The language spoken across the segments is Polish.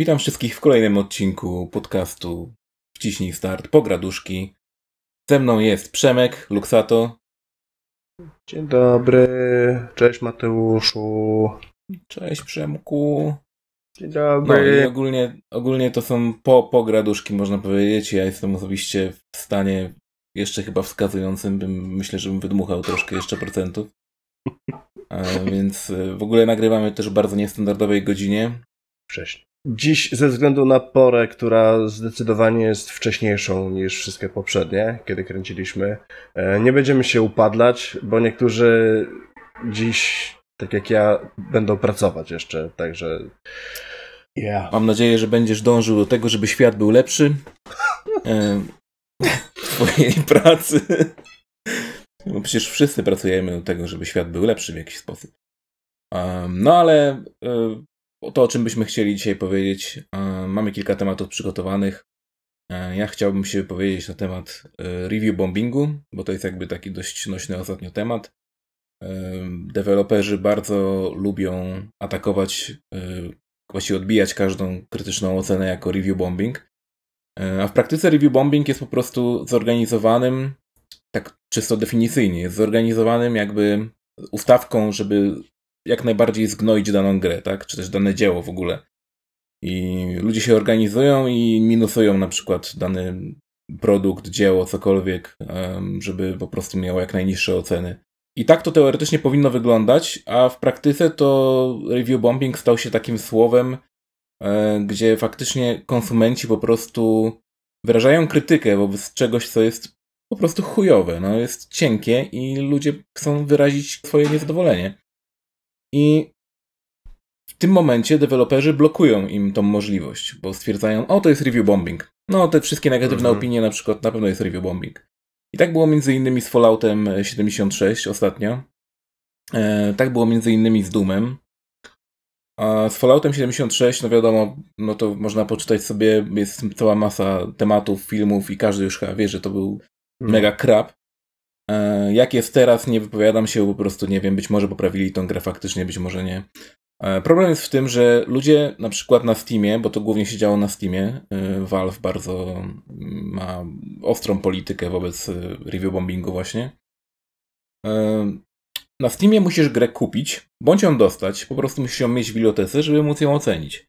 Witam wszystkich w kolejnym odcinku podcastu Wciśnij Start Pograduszki. Ze mną jest Przemek Luksato. Dzień dobry, cześć Mateuszu. Cześć Przemku. Dzień No dobry. i ogólnie, ogólnie to są po, pograduszki, można powiedzieć. Ja jestem osobiście w stanie jeszcze chyba wskazującym, bym, myślę, że bym wydmuchał troszkę jeszcze procentów. E, więc e, w ogóle nagrywamy też w bardzo niestandardowej godzinie. Wcześniej. Dziś ze względu na porę, która zdecydowanie jest wcześniejszą niż wszystkie poprzednie, kiedy kręciliśmy, e, nie będziemy się upadlać, bo niektórzy dziś, tak jak ja, będą pracować jeszcze, także... Yeah. Mam nadzieję, że będziesz dążył do tego, żeby świat był lepszy. E, w twojej pracy. Bo przecież wszyscy pracujemy do tego, żeby świat był lepszy w jakiś sposób. No ale e, to, o czym byśmy chcieli dzisiaj powiedzieć, e, mamy kilka tematów przygotowanych. E, ja chciałbym się wypowiedzieć na temat e, review bombingu, bo to jest jakby taki dość nośny ostatnio temat. Deweloperzy bardzo lubią atakować właściwie odbijać każdą krytyczną ocenę jako review bombing. A w praktyce review bombing jest po prostu zorganizowanym, tak czysto definicyjnie, jest zorganizowanym jakby ustawką, żeby jak najbardziej zgnoić daną grę, tak? Czy też dane dzieło w ogóle. I ludzie się organizują i minusują na przykład dany produkt, dzieło, cokolwiek, żeby po prostu miało jak najniższe oceny. I tak to teoretycznie powinno wyglądać, a w praktyce to review bombing stał się takim słowem, e, gdzie faktycznie konsumenci po prostu wyrażają krytykę wobec czegoś, co jest po prostu chujowe, no jest cienkie i ludzie chcą wyrazić swoje niezadowolenie. I w tym momencie deweloperzy blokują im tą możliwość, bo stwierdzają, o to jest review bombing. No te wszystkie negatywne Mhm. opinie na przykład na pewno jest review bombing. I tak było między innymi z Falloutem 76 ostatnio. E, tak było między innymi z Doomem. A z Falloutem 76, no wiadomo, no to można poczytać sobie, jest cała masa tematów, filmów i każdy już chyba wie, że to był mega crap. E, Jak jest teraz, nie wypowiadam się, po prostu nie wiem, być może poprawili tą grę faktycznie, być może nie. E, Problem jest w tym, że ludzie na przykład na Steamie, bo to głównie się działo na Steamie, e, Valve bardzo ma ostrą politykę wobec review bombingu właśnie. Na Steamie musisz grę kupić, bądź ją dostać, po prostu musisz ją mieć w bibliotece, żeby móc ją ocenić.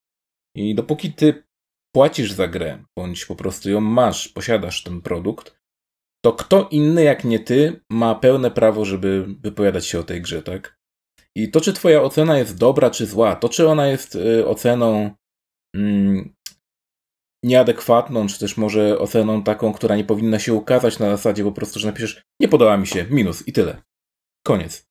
I dopóki ty płacisz za grę, bądź po prostu ją masz, posiadasz ten produkt, to kto inny jak nie ty ma pełne prawo, żeby wypowiadać się o tej grze, tak? I to, czy twoja ocena jest dobra czy zła, to, czy ona jest y, oceną mm, nieadekwatną, czy też może oceną taką, która nie powinna się ukazać na zasadzie po prostu, że napiszesz nie podoba mi się, minus i tyle. Koniec.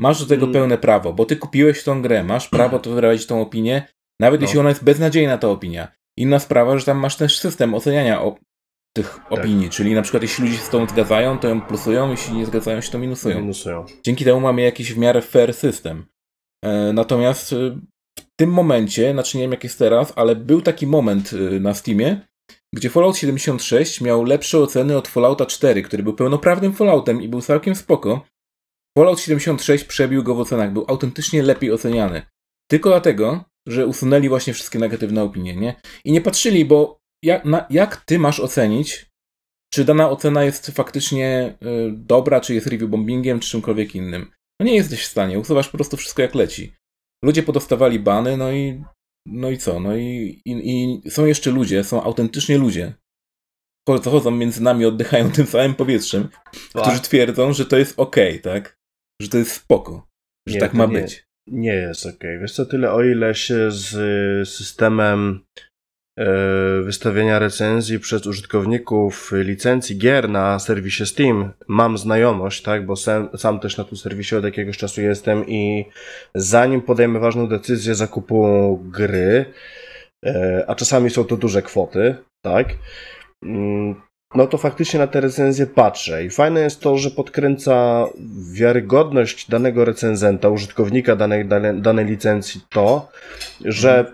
Masz do tego Mm. pełne prawo, bo ty kupiłeś tą grę, masz prawo to wyrazić tą opinię, nawet No. jeśli ona jest beznadziejna ta opinia. Inna sprawa, że tam masz też system oceniania tych Tak. opinii, czyli na przykład jeśli ludzie się z tą zgadzają, to ją plusują, jeśli nie zgadzają się, to minusują. Minusują. Dzięki temu mamy jakiś w miarę fair system. E, Natomiast e, w tym momencie, znaczy nie wiem jak jest teraz, ale był taki moment e, na Steamie, gdzie Fallout 76 miał lepsze oceny od Fallouta 4, który był pełnoprawnym Falloutem i był całkiem spoko. Fallout 76 przebił go w ocenach, był autentycznie lepiej oceniany. Tylko dlatego, że usunęli właśnie wszystkie negatywne opinie, nie? I nie patrzyli, bo jak, na, jak ty masz ocenić, czy dana ocena jest faktycznie y, dobra, czy jest review bombingiem, czy czymkolwiek innym. No nie jesteś w stanie, usuwasz po prostu wszystko jak leci. Ludzie podostawali bany, no i no i co? No i, i, i są jeszcze ludzie, są autentycznie ludzie. Cho- Chodzą między nami, oddychają tym samym powietrzem, którzy twierdzą, że to jest okej, tak? Że to jest spoko, że Nie, tak ma nie. być. Nie jest okej. Wiesz co, tyle o ile się z y, systemem e, wystawiania recenzji przez użytkowników licencji gier na serwisie Steam mam znajomość, tak, bo sam, sam też na tym serwisie od jakiegoś czasu jestem i zanim podejmę ważną decyzję zakupu gry, e, a czasami są to duże kwoty, tak, mm, no to faktycznie na te recenzje patrzę. I fajne jest to, że podkręca wiarygodność danego recenzenta, użytkownika danej, danej licencji to, że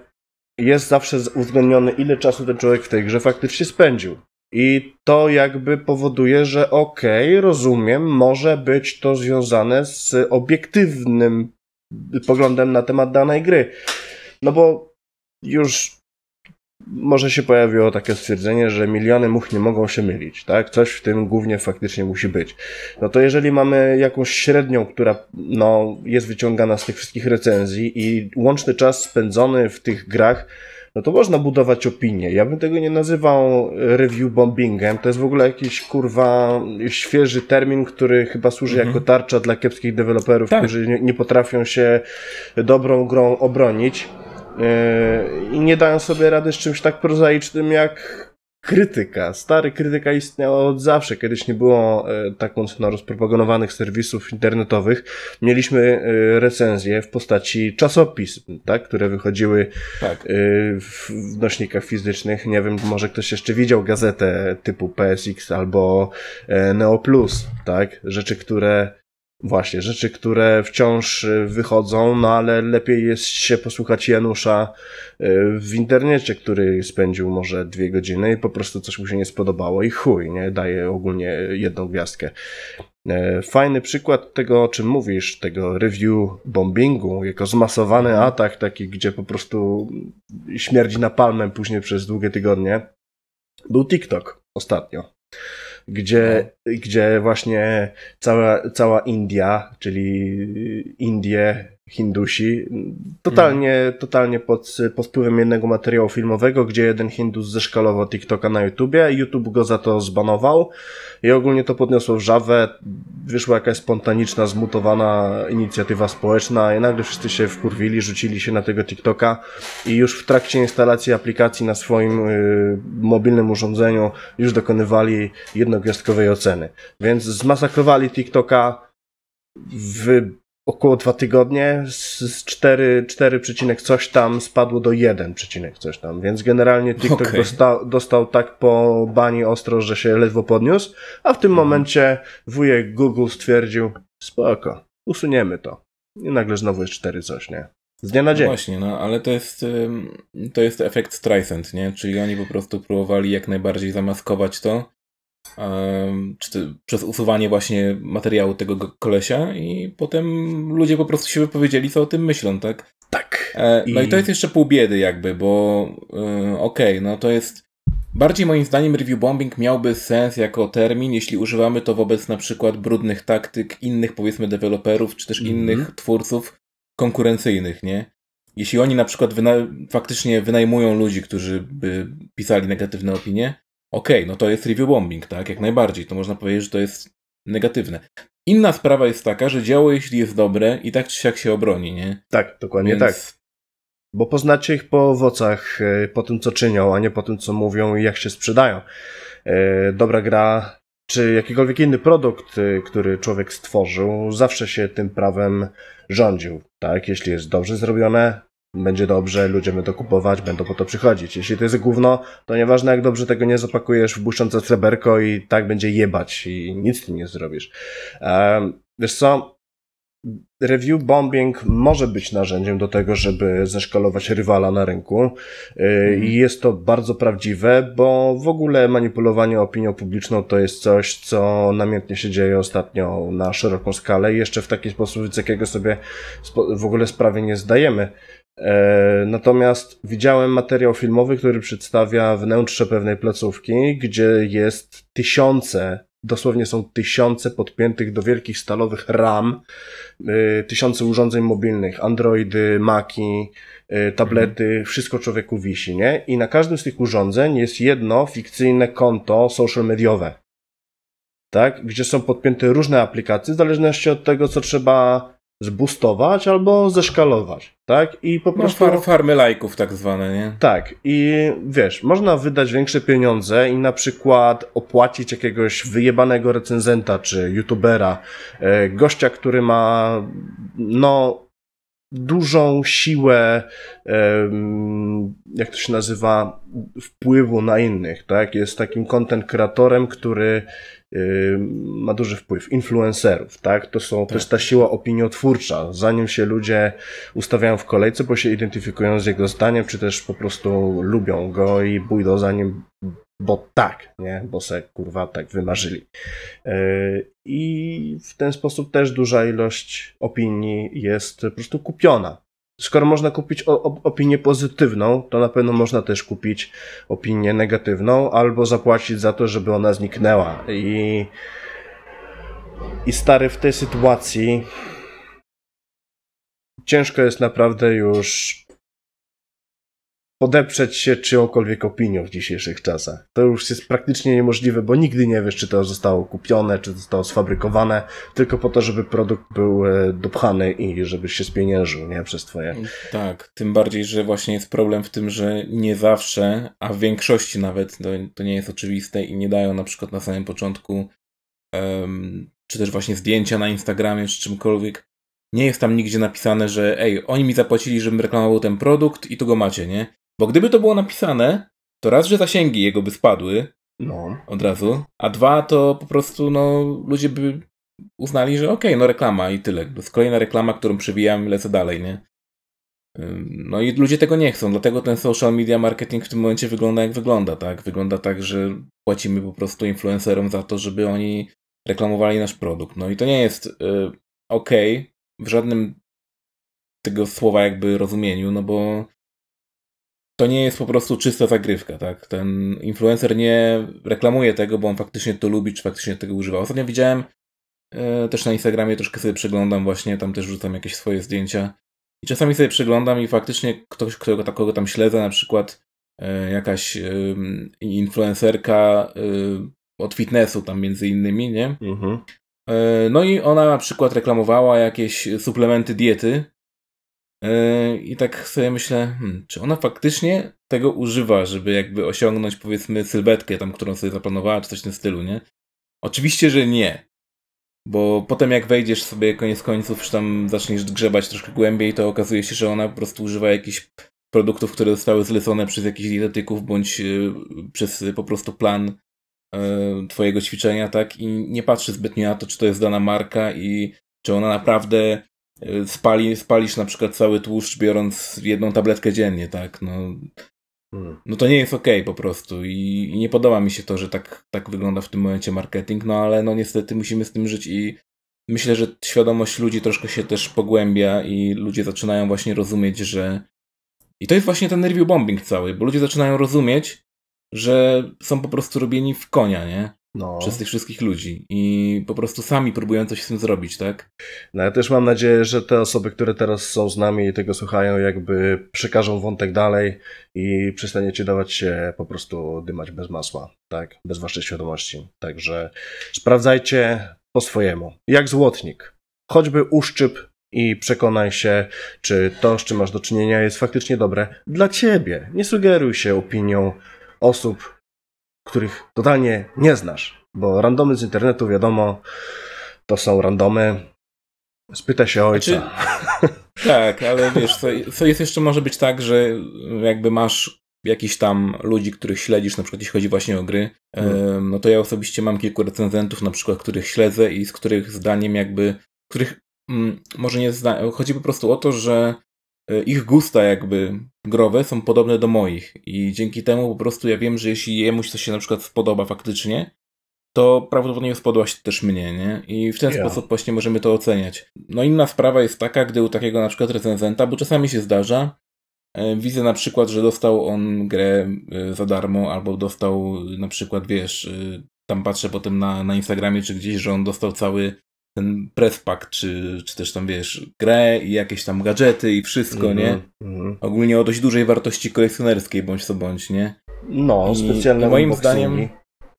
jest zawsze uwzględniony, ile czasu ten człowiek w tej grze faktycznie spędził. I to jakby powoduje, że okej, rozumiem, może być to związane z obiektywnym poglądem na temat danej gry. No bo już może się pojawiło takie stwierdzenie, że miliony much nie mogą się mylić, tak? Coś w tym głównie faktycznie musi być. No to jeżeli mamy jakąś średnią, która no, jest wyciągana z tych wszystkich recenzji i łączny czas spędzony w tych grach no to można budować opinię. Ja bym tego nie nazywał review bombingiem. To jest w ogóle jakiś kurwa świeży termin, który chyba służy mhm. jako tarcza dla kiepskich deweloperów, tak. którzy nie, nie potrafią się dobrą grą obronić. Yy, I nie dają sobie rady z czymś tak prozaicznym jak krytyka. Stary krytyka istniała od zawsze. Kiedyś nie było e, tak mocno rozpropagowanych serwisów internetowych. Mieliśmy e, recenzje w postaci czasopism, tak, które wychodziły tak. W nośnikach fizycznych. Nie wiem, może ktoś jeszcze widział gazetę typu PSX albo Neo Plus, tak? Rzeczy, które Właśnie, rzeczy, które wciąż y, wychodzą, no ale lepiej jest się posłuchać Janusza y, w internecie, który spędził może dwie godziny i po prostu coś mu się nie spodobało i chuj, nie? Daje ogólnie jedną gwiazdkę. E, fajny przykład tego, o czym mówisz, tego review bombingu, jako zmasowany mhm. atak taki, gdzie po prostu śmierdzi napalmem później przez długie tygodnie, był TikTok ostatnio gdzie, no. gdzie właśnie cała, cała India, czyli Indie, Hindusi, totalnie, mhm. totalnie pod, pod wpływem jednego materiału filmowego, gdzie jeden Hindus zeszkalował TikToka na YouTubie, YouTube go za to zbanował i ogólnie to podniosło wrzawę, wyszła jakaś spontaniczna, zmutowana inicjatywa społeczna i nagle wszyscy się wkurwili, rzucili się na tego TikToka i już w trakcie instalacji aplikacji na swoim y, mobilnym urządzeniu już dokonywali jednogwiazdkowej oceny. Więc zmasakrowali TikToka w około dwa tygodnie z 4, 4 przecinek coś tam spadło do 1 przecinek coś tam, więc generalnie TikTok okay. dostał, dostał tak po bani ostro, że się ledwo podniósł, a w tym mhm. momencie wujek Google stwierdził, spoko, usuniemy to. I nagle znowu jest 4 coś, nie? Z dnia na dzień. No właśnie, no ale to jest, to jest efekt Streisand, nie? Czyli oni po prostu próbowali jak najbardziej zamaskować to, czy przez usuwanie właśnie materiału tego kolesia i potem ludzie po prostu się wypowiedzieli, co o tym myślą, tak? Tak. E, no i, i to jest jeszcze pół biedy jakby, bo e, okej, okay, no to jest Bardziej moim zdaniem review bombing miałby sens jako termin, jeśli używamy to wobec na przykład brudnych taktyk innych powiedzmy deweloperów, czy też mm -hmm. innych twórców konkurencyjnych, nie? Jeśli oni na przykład wyna faktycznie wynajmują ludzi, którzy by pisali negatywne opinie, okej, okay, no to jest review bombing, tak, jak najbardziej, to można powiedzieć, że to jest negatywne. Inna sprawa jest taka, że działo, jeśli jest dobre, i tak czy siak się obroni, nie? Tak, dokładnie Więc... tak. Bo poznacie ich po owocach, e, po tym, co czynią, a nie po tym, co mówią i jak się sprzedają. E, dobra gra, czy jakikolwiek inny produkt, e, który człowiek stworzył, zawsze się tym prawem rządził. Tak, jeśli jest dobrze zrobione, będzie dobrze, ludzie będą kupować, będą po to przychodzić. Jeśli to jest gówno, to nieważne jak dobrze tego nie zapakujesz w błyszczące sreberko i tak będzie jebać i nic tym nie zrobisz. Um, wiesz co, review bombing może być narzędziem do tego, żeby zeszkalować rywala na rynku mm. i jest to bardzo prawdziwe, bo w ogóle manipulowanie opinią publiczną to jest coś, co namiętnie się dzieje ostatnio na szeroką skalę i jeszcze w taki sposób, z jakiego sobie w ogóle sprawy nie zdajemy. E, natomiast widziałem materiał filmowy, który przedstawia wnętrze pewnej placówki, gdzie jest tysiące, dosłownie są tysiące podpiętych do wielkich stalowych ram, e, tysiące urządzeń mobilnych, Androidy, Maki, e, tablety, mhm. wszystko człowieku wisi, nie? I na każdym z tych urządzeń jest jedno fikcyjne konto social mediowe. Tak? Gdzie są podpięte różne aplikacje, w zależności od tego, co trzeba zbustować albo zeszkalować, tak? I po no, prostu... Far, farmy lajków tak zwane, nie? Tak. I wiesz, można wydać większe pieniądze i na przykład opłacić jakiegoś wyjebanego recenzenta czy youtubera, e, gościa, który ma no dużą siłę, jak to się nazywa, wpływu na innych, tak? Jest takim content kreatorem, który ma duży wpływ, influencerów, tak? To są, tak. to jest ta siła opiniotwórcza. Zanim się ludzie ustawiają w kolejce, bo się identyfikują z jego zdaniem, czy też po prostu lubią go i pójdą za nim, bo tak, nie? Bo se kurwa tak wymarzyli. E, I w ten sposób też duża ilość opinii jest po prostu kupiona. Skoro można kupić opinię pozytywną, to na pewno można też kupić opinię negatywną, albo zapłacić za to, żeby ona zniknęła. I, i stary w tej sytuacji ciężko jest naprawdę już podeprzeć się czyjąkolwiek opinią w dzisiejszych czasach. To już jest praktycznie niemożliwe, bo nigdy nie wiesz, czy to zostało kupione, czy zostało sfabrykowane, tylko po to, żeby produkt był e, dopchany i żebyś się spieniężył, nie? Przez twoje... Tak, tym bardziej, że właśnie jest problem w tym, że nie zawsze, a w większości nawet, to, to nie jest oczywiste i nie dają na przykład na samym początku um, czy też właśnie zdjęcia na Instagramie, czy czymkolwiek, nie jest tam nigdzie napisane, że ej, oni mi zapłacili, żebym reklamował ten produkt i tu go macie, nie? Bo gdyby to było napisane, to raz, że zasięgi jego by spadły no. od razu, a dwa, to po prostu no, ludzie by uznali, że okej, okay, no reklama i tyle. To jest kolejna reklama, którą przewijam i lecę dalej, nie? No i ludzie tego nie chcą, dlatego ten social media marketing w tym momencie wygląda jak wygląda, tak? Wygląda tak, że płacimy po prostu influencerom za to, żeby oni reklamowali nasz produkt. No i to nie jest y, ok w żadnym tego słowa jakby rozumieniu, no bo to nie jest po prostu czysta zagrywka, tak? Ten influencer nie reklamuje tego, bo on faktycznie to lubi, czy faktycznie tego używa. Ostatnio widziałem e, też na Instagramie, troszkę sobie przeglądam właśnie, tam też rzucam jakieś swoje zdjęcia i czasami sobie przeglądam i faktycznie ktoś, kogo, kogo tam śledzę, na przykład e, jakaś e, influencerka e, od fitnessu tam między innymi, nie? Mhm. No i ona na przykład reklamowała jakieś suplementy diety I tak sobie myślę, hmm, czy ona faktycznie tego używa, żeby jakby osiągnąć powiedzmy sylwetkę tam, którą sobie zaplanowała, czy coś w tym stylu, nie? Oczywiście, że nie. Bo potem jak wejdziesz sobie koniec końców, czy tam zaczniesz grzebać troszkę głębiej, to okazuje się, że ona po prostu używa jakichś produktów, które zostały zlecone przez jakichś dietetyków, bądź yy, przez po prostu plan yy, twojego ćwiczenia, tak? I nie patrzy zbytnio na to, czy to jest dana marka i czy ona naprawdę spali, spalisz na przykład cały tłuszcz biorąc jedną tabletkę dziennie, tak, no, hmm. no to nie jest okej okay po prostu I, i nie podoba mi się to, że tak, tak wygląda w tym momencie marketing, no ale no niestety musimy z tym żyć i myślę, że świadomość ludzi troszkę się też pogłębia i ludzie zaczynają właśnie rozumieć, że i to jest właśnie ten review bombing cały, bo ludzie zaczynają rozumieć, że są po prostu robieni w konia, nie? No. przez tych wszystkich ludzi i po prostu sami próbują coś z tym zrobić, tak? No ja też mam nadzieję, że te osoby, które teraz są z nami i tego słuchają, jakby przekażą wątek dalej i przestaniecie dawać się po prostu dymać bez masła, tak? Bez waszej świadomości. Także sprawdzajcie po swojemu. Jak złotnik. Choćby uszczyp i przekonaj się, czy to, z czym masz do czynienia, jest faktycznie dobre dla ciebie. Nie sugeruj się opinią osób, których totalnie nie znasz, bo randomy z internetu, wiadomo, to są randomy. Spyta się ojca. Znaczy, tak, ale wiesz, co, co jest jeszcze może być tak, że jakby masz jakiś tam ludzi, których śledzisz, na przykład jeśli chodzi właśnie o gry, hmm. no to ja osobiście mam kilku recenzentów, na przykład, których śledzę i z których zdaniem jakby, których mm, może nie zda, chodzi po prostu o to, że ich gusta jakby growe są podobne do moich i dzięki temu po prostu ja wiem, że jeśli jemuś coś się na przykład spodoba faktycznie, to prawdopodobnie spodoba się też mnie, nie? I w ten yeah. sposób właśnie możemy to oceniać. No inna sprawa jest taka, gdy u takiego na przykład recenzenta, bo czasami się zdarza, e, widzę na przykład, że dostał on grę e, za darmo, albo dostał na przykład, wiesz, tam patrzę potem na, na Instagramie czy gdzieś, że on dostał cały ten press pack, czy, czy też tam wiesz, grę i jakieś tam gadżety i wszystko, mm -hmm, nie? Mm -hmm. Ogólnie o dość dużej wartości kolekcjonerskiej, bądź co bądź, nie? No, specjalne i moim zdaniem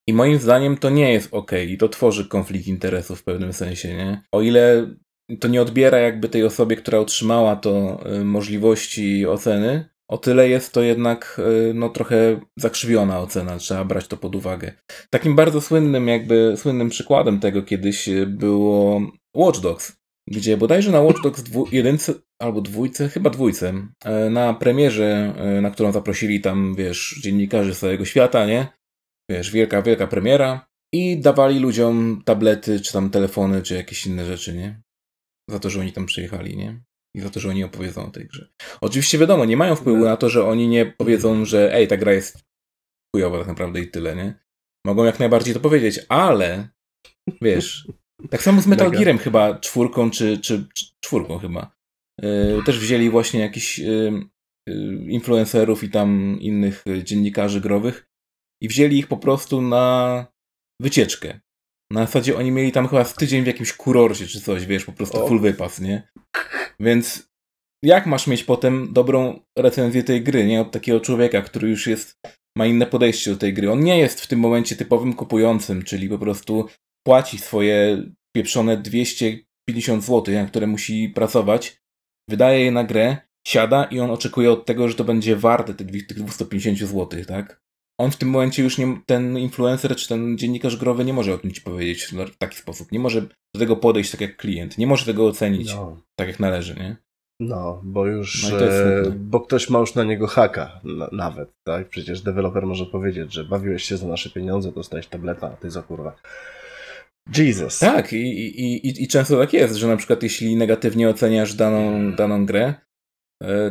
I moim zdaniem to nie jest ok i to tworzy konflikt interesów w pewnym sensie, nie? O ile to nie odbiera jakby tej osobie, która otrzymała to y, możliwości oceny, o tyle jest to jednak y, no, trochę zakrzywiona ocena, trzeba brać to pod uwagę. Takim bardzo słynnym, jakby słynnym przykładem tego kiedyś y, było Watch Dogs, gdzie bodajże na Watch Dogs dwu, albo dwójce, chyba dwójce, y, na premierze, na którą zaprosili tam, wiesz, dziennikarzy z całego świata, nie? Wiesz, wielka, wielka premiera i dawali ludziom tablety, czy tam telefony, czy jakieś inne rzeczy, nie? Za to, że oni tam przyjechali, nie? I za to, że oni opowiedzą o tej grze. Oczywiście wiadomo, nie mają wpływu na to, że oni nie powiedzą, że ej, ta gra jest chujowa tak naprawdę i tyle, nie? Mogą jak najbardziej to powiedzieć, ale wiesz, tak samo z Metal Gearem chyba czwórką, czy, czy, czy czwórką chyba. y, też wzięli właśnie jakichś y, influencerów i tam innych dziennikarzy growych i wzięli ich po prostu na wycieczkę. Na zasadzie oni mieli tam chyba z tydzień w jakimś kurorcie czy coś, wiesz, po prostu full wypas, nie? Więc jak masz mieć potem dobrą recenzję tej gry, nie? Od takiego człowieka, który już jest, ma inne podejście do tej gry. On nie jest w tym momencie typowym kupującym, czyli po prostu płaci swoje pieprzone 250 zł, na które musi pracować, wydaje je na grę, siada i on oczekuje od tego, że to będzie warte tych 250 zł, tak? On w tym momencie już nie, ten influencer czy ten dziennikarz growy nie może o tym ci powiedzieć w taki sposób. Nie może do tego podejść tak jak klient. Nie może tego ocenić no. tak jak należy, nie? No, bo już, no e, bo ktoś ma już na niego haka na, nawet, tak? Przecież deweloper może powiedzieć, że bawiłeś się za nasze pieniądze, dostałeś tableta, a ty za kurwa. Jesus. Tak, i, i, i, i często tak jest, że na przykład jeśli negatywnie oceniasz daną, daną grę,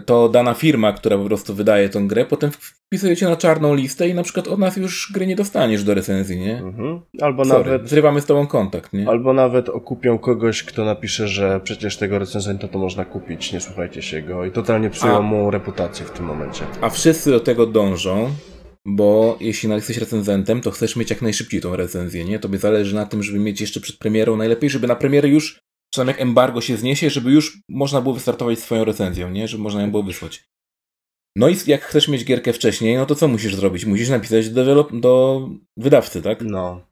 to dana firma, która po prostu wydaje tą grę, potem wpisuje cię na czarną listę i na przykład od nas już gry nie dostaniesz do recenzji, nie? Mhm. Albo Sorry, nawet... Zrywamy z tobą kontakt, nie? Albo nawet okupią kogoś, kto napisze, że przecież tego recenzenta to można kupić, nie słuchajcie się go i totalnie psują a, mu reputację w tym momencie. A wszyscy do tego dążą, bo jeśli jesteś recenzentem, to chcesz mieć jak najszybciej tą recenzję, nie? Tobie zależy na tym, żeby mieć jeszcze przed premierą najlepiej, żeby na premierę już tam jak embargo się zniesie, żeby już można było wystartować swoją recenzją, nie? Żeby można ją było wysłać. No i jak chcesz mieć gierkę wcześniej, no to co musisz zrobić? Musisz napisać do, develop- do wydawcy, tak? No.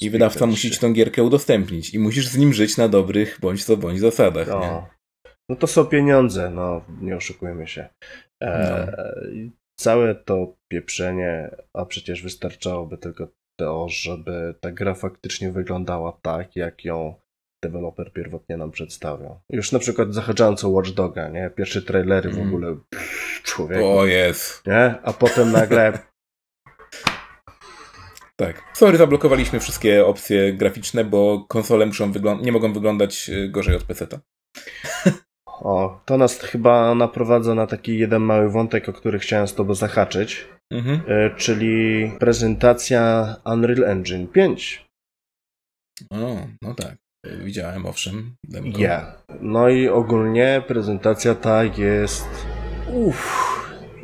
I wydawca musi ci tę gierkę udostępnić i musisz z nim żyć na dobrych bądź co bądź zasadach. No. Nie? no to są pieniądze, no nie oszukujmy się. E, no. Całe to pieprzenie, a przecież wystarczałoby tylko to, żeby ta gra faktycznie wyglądała tak, jak ją deweloper pierwotnie nam przedstawiał. Już na przykład zahaczając o Watch Doga, nie? Pierwsze trailery w mm. ogóle pff, człowiek. O jest. Nie? A potem nagle tak. Sorry, zablokowaliśmy wszystkie opcje graficzne, bo konsole muszą nie mogą wyglądać y, gorzej od PC-ta. O, to nas chyba naprowadza na taki jeden mały wątek, o który chciałem z tobą zahaczyć, mhm. Y, czyli prezentacja Unreal Engine 5. O, no tak. Widziałem, owszem. Ja. Yeah. No i ogólnie prezentacja ta jest. Uff,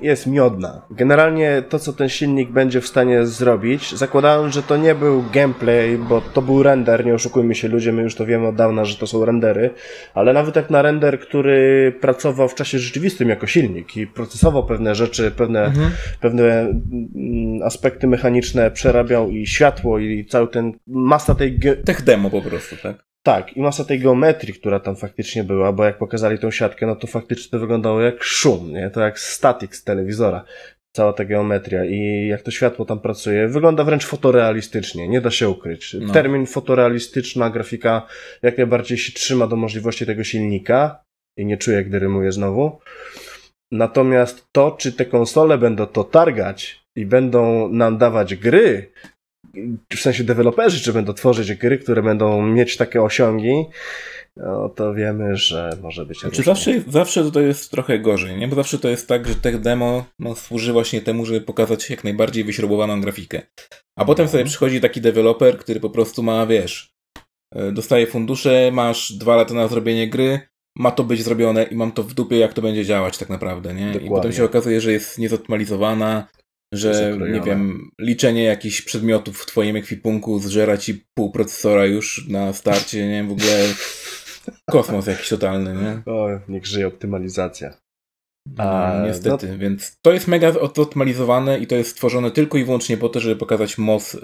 jest miodna. Generalnie to, co ten silnik będzie w stanie zrobić, zakładałem, że to nie był gameplay, bo to był render, nie oszukujmy się ludzie, my już to wiemy od dawna, że to są rendery, ale nawet jak na render, który pracował w czasie rzeczywistym jako silnik i procesował pewne rzeczy, pewne, mhm. pewne mm, aspekty mechaniczne, przerabiał i światło i cały ten, masa tej... Tech demo po prostu, tak? Tak, i masa tej geometrii, która tam faktycznie była, bo jak pokazali tą siatkę, no to faktycznie to wyglądało jak szum, nie? To jak static z telewizora. Cała ta geometria i jak to światło tam pracuje, wygląda wręcz fotorealistycznie, nie da się ukryć. No. Termin fotorealistyczna grafika jak najbardziej się trzyma do możliwości tego silnika i nie czuję, gdy rymuję znowu. Natomiast to, czy te konsole będą to targać i będą nam dawać gry, w sensie deweloperzy, czy będą tworzyć gry, które będą mieć takie osiągi, no to wiemy, że może być. Znaczy zawsze, zawsze to jest trochę gorzej, nie? Bo zawsze to jest tak, że tech demo no, służy właśnie temu, żeby pokazać jak najbardziej wyśrubowaną grafikę. A potem sobie przychodzi taki deweloper, który po prostu ma, wiesz, e, dostaje fundusze, masz dwa lata na zrobienie gry, ma to być zrobione i mam to w dupie, jak to będzie działać tak naprawdę, nie? Dokładnie. I potem się okazuje, że jest niezoptymalizowana, że nie wiem, liczenie jakichś przedmiotów w twoim ekwipunku zżera ci pół procesora już na starcie, nie wiem, w ogóle kosmos jakiś totalny, nie? O, niech żyje optymalizacja. No, A, niestety, no... więc to jest mega optymalizowane i to jest stworzone tylko i wyłącznie po to, żeby pokazać moc y,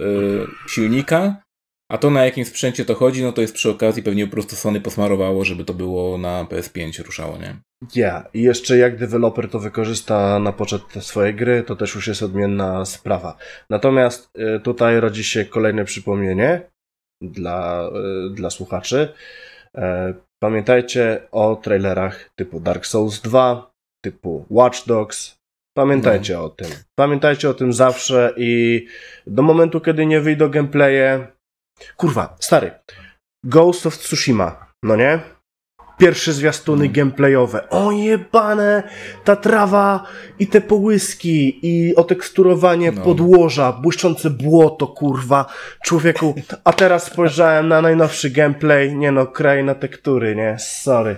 silnika, a to na jakim sprzęcie to chodzi, no to jest przy okazji pewnie po prostu Sony posmarowało, żeby to było na PS5 ruszało, nie? Ja. Yeah. I jeszcze jak deweloper to wykorzysta na poczet swojej gry, to też już jest odmienna sprawa. Natomiast y, tutaj rodzi się kolejne przypomnienie dla, y, dla słuchaczy. E, pamiętajcie o trailerach typu Dark Souls 2, typu Watch Dogs. Pamiętajcie no. o tym. Pamiętajcie o tym zawsze i do momentu, kiedy nie wyjdą gameplaye, Kurwa, stary. Ghost of Tsushima, no nie? Pierwsze zwiastuny no. gameplayowe. O jebane, ta trawa i te połyski i oteksturowanie no. podłoża, błyszczące błoto, kurwa, człowieku. A teraz spojrzałem na najnowszy gameplay, nie no, kraina tektury, nie, sorry.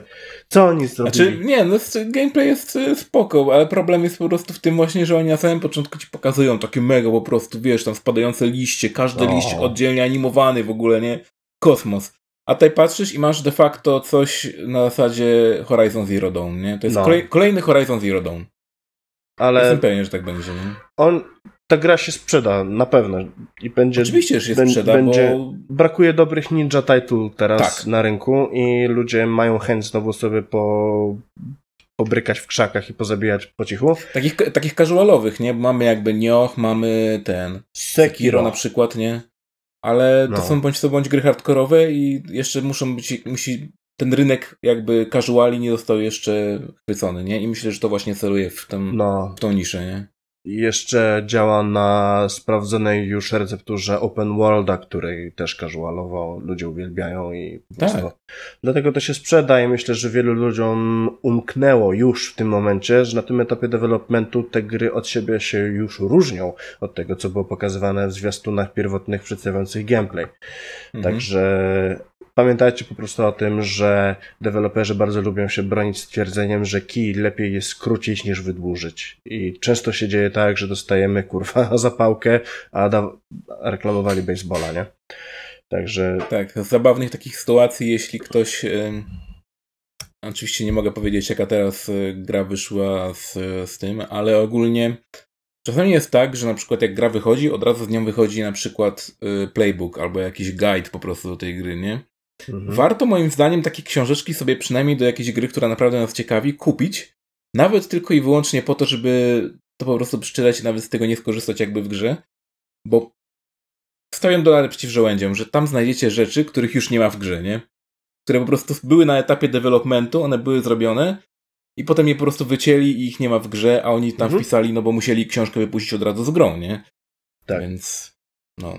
Co oni zrobili? Znaczy, nie, no gameplay jest spoko, ale problem jest po prostu w tym właśnie, że oni na samym początku ci pokazują takie mega po prostu, wiesz, tam spadające liście, każdy no. liść oddzielnie animowany w ogóle, nie? Kosmos. A tutaj patrzysz i masz de facto coś na zasadzie Horizon Zero Dawn, nie? To jest no. kolej, kolejny Horizon Zero Dawn. Ale... Jestem pewien, że tak będzie, nie? On, ta gra się sprzeda, na pewno. I będzie, Oczywiście, że się sprzeda, będzie, bo... Brakuje dobrych ninja title teraz tak. na rynku i ludzie mają chęć znowu sobie po, pobrykać w krzakach i pozabijać po cichu. Takich, takich casualowych, nie? Mamy jakby Nioh, mamy ten... Sekiro. Sekiro na przykład, nie? Ale no. to są bądź to bądź gry hardkorowe i jeszcze muszą być, musi ten rynek jakby casuali nie został jeszcze chwycony, nie? I myślę, że to właśnie celuje w, tym, no. w tą niszę, nie? Jeszcze działa na sprawdzonej już recepturze open worlda, której też casualowo ludzie uwielbiają i tak. prostu dlatego to się sprzeda i myślę, że wielu ludziom umknęło już w tym momencie, że na tym etapie developmentu te gry od siebie się już różnią od tego, co było pokazywane w zwiastunach pierwotnych przedstawiających gameplay. Mhm. Także Pamiętajcie po prostu o tym, że deweloperzy bardzo lubią się bronić stwierdzeniem, że kij lepiej jest skrócić niż wydłużyć. I często się dzieje tak, że dostajemy kurwa zapałkę, a da- reklamowali baseballa, nie? Także. Tak, z zabawnych takich sytuacji, jeśli ktoś. Oczywiście nie mogę powiedzieć, jaka teraz y, gra wyszła z, z tym, ale ogólnie Czasami jest tak, że na przykład jak gra wychodzi, od razu z nią wychodzi na przykład y, playbook albo jakiś guide po prostu do tej gry, nie? Mhm. Warto moim zdaniem takie książeczki sobie przynajmniej do jakiejś gry, która naprawdę nas ciekawi, kupić. Nawet tylko i wyłącznie po to, żeby to po prostu przeczytać i nawet z tego nie skorzystać jakby w grze. Bo stoją dolary przeciw żołędziom, że tam znajdziecie rzeczy, których już nie ma w grze, nie? Które po prostu były na etapie developmentu, one były zrobione i potem je po prostu wycięli i ich nie ma w grze, a oni tam mhm. wpisali, no bo musieli książkę wypuścić od razu z grą, nie? Tak. Więc, no.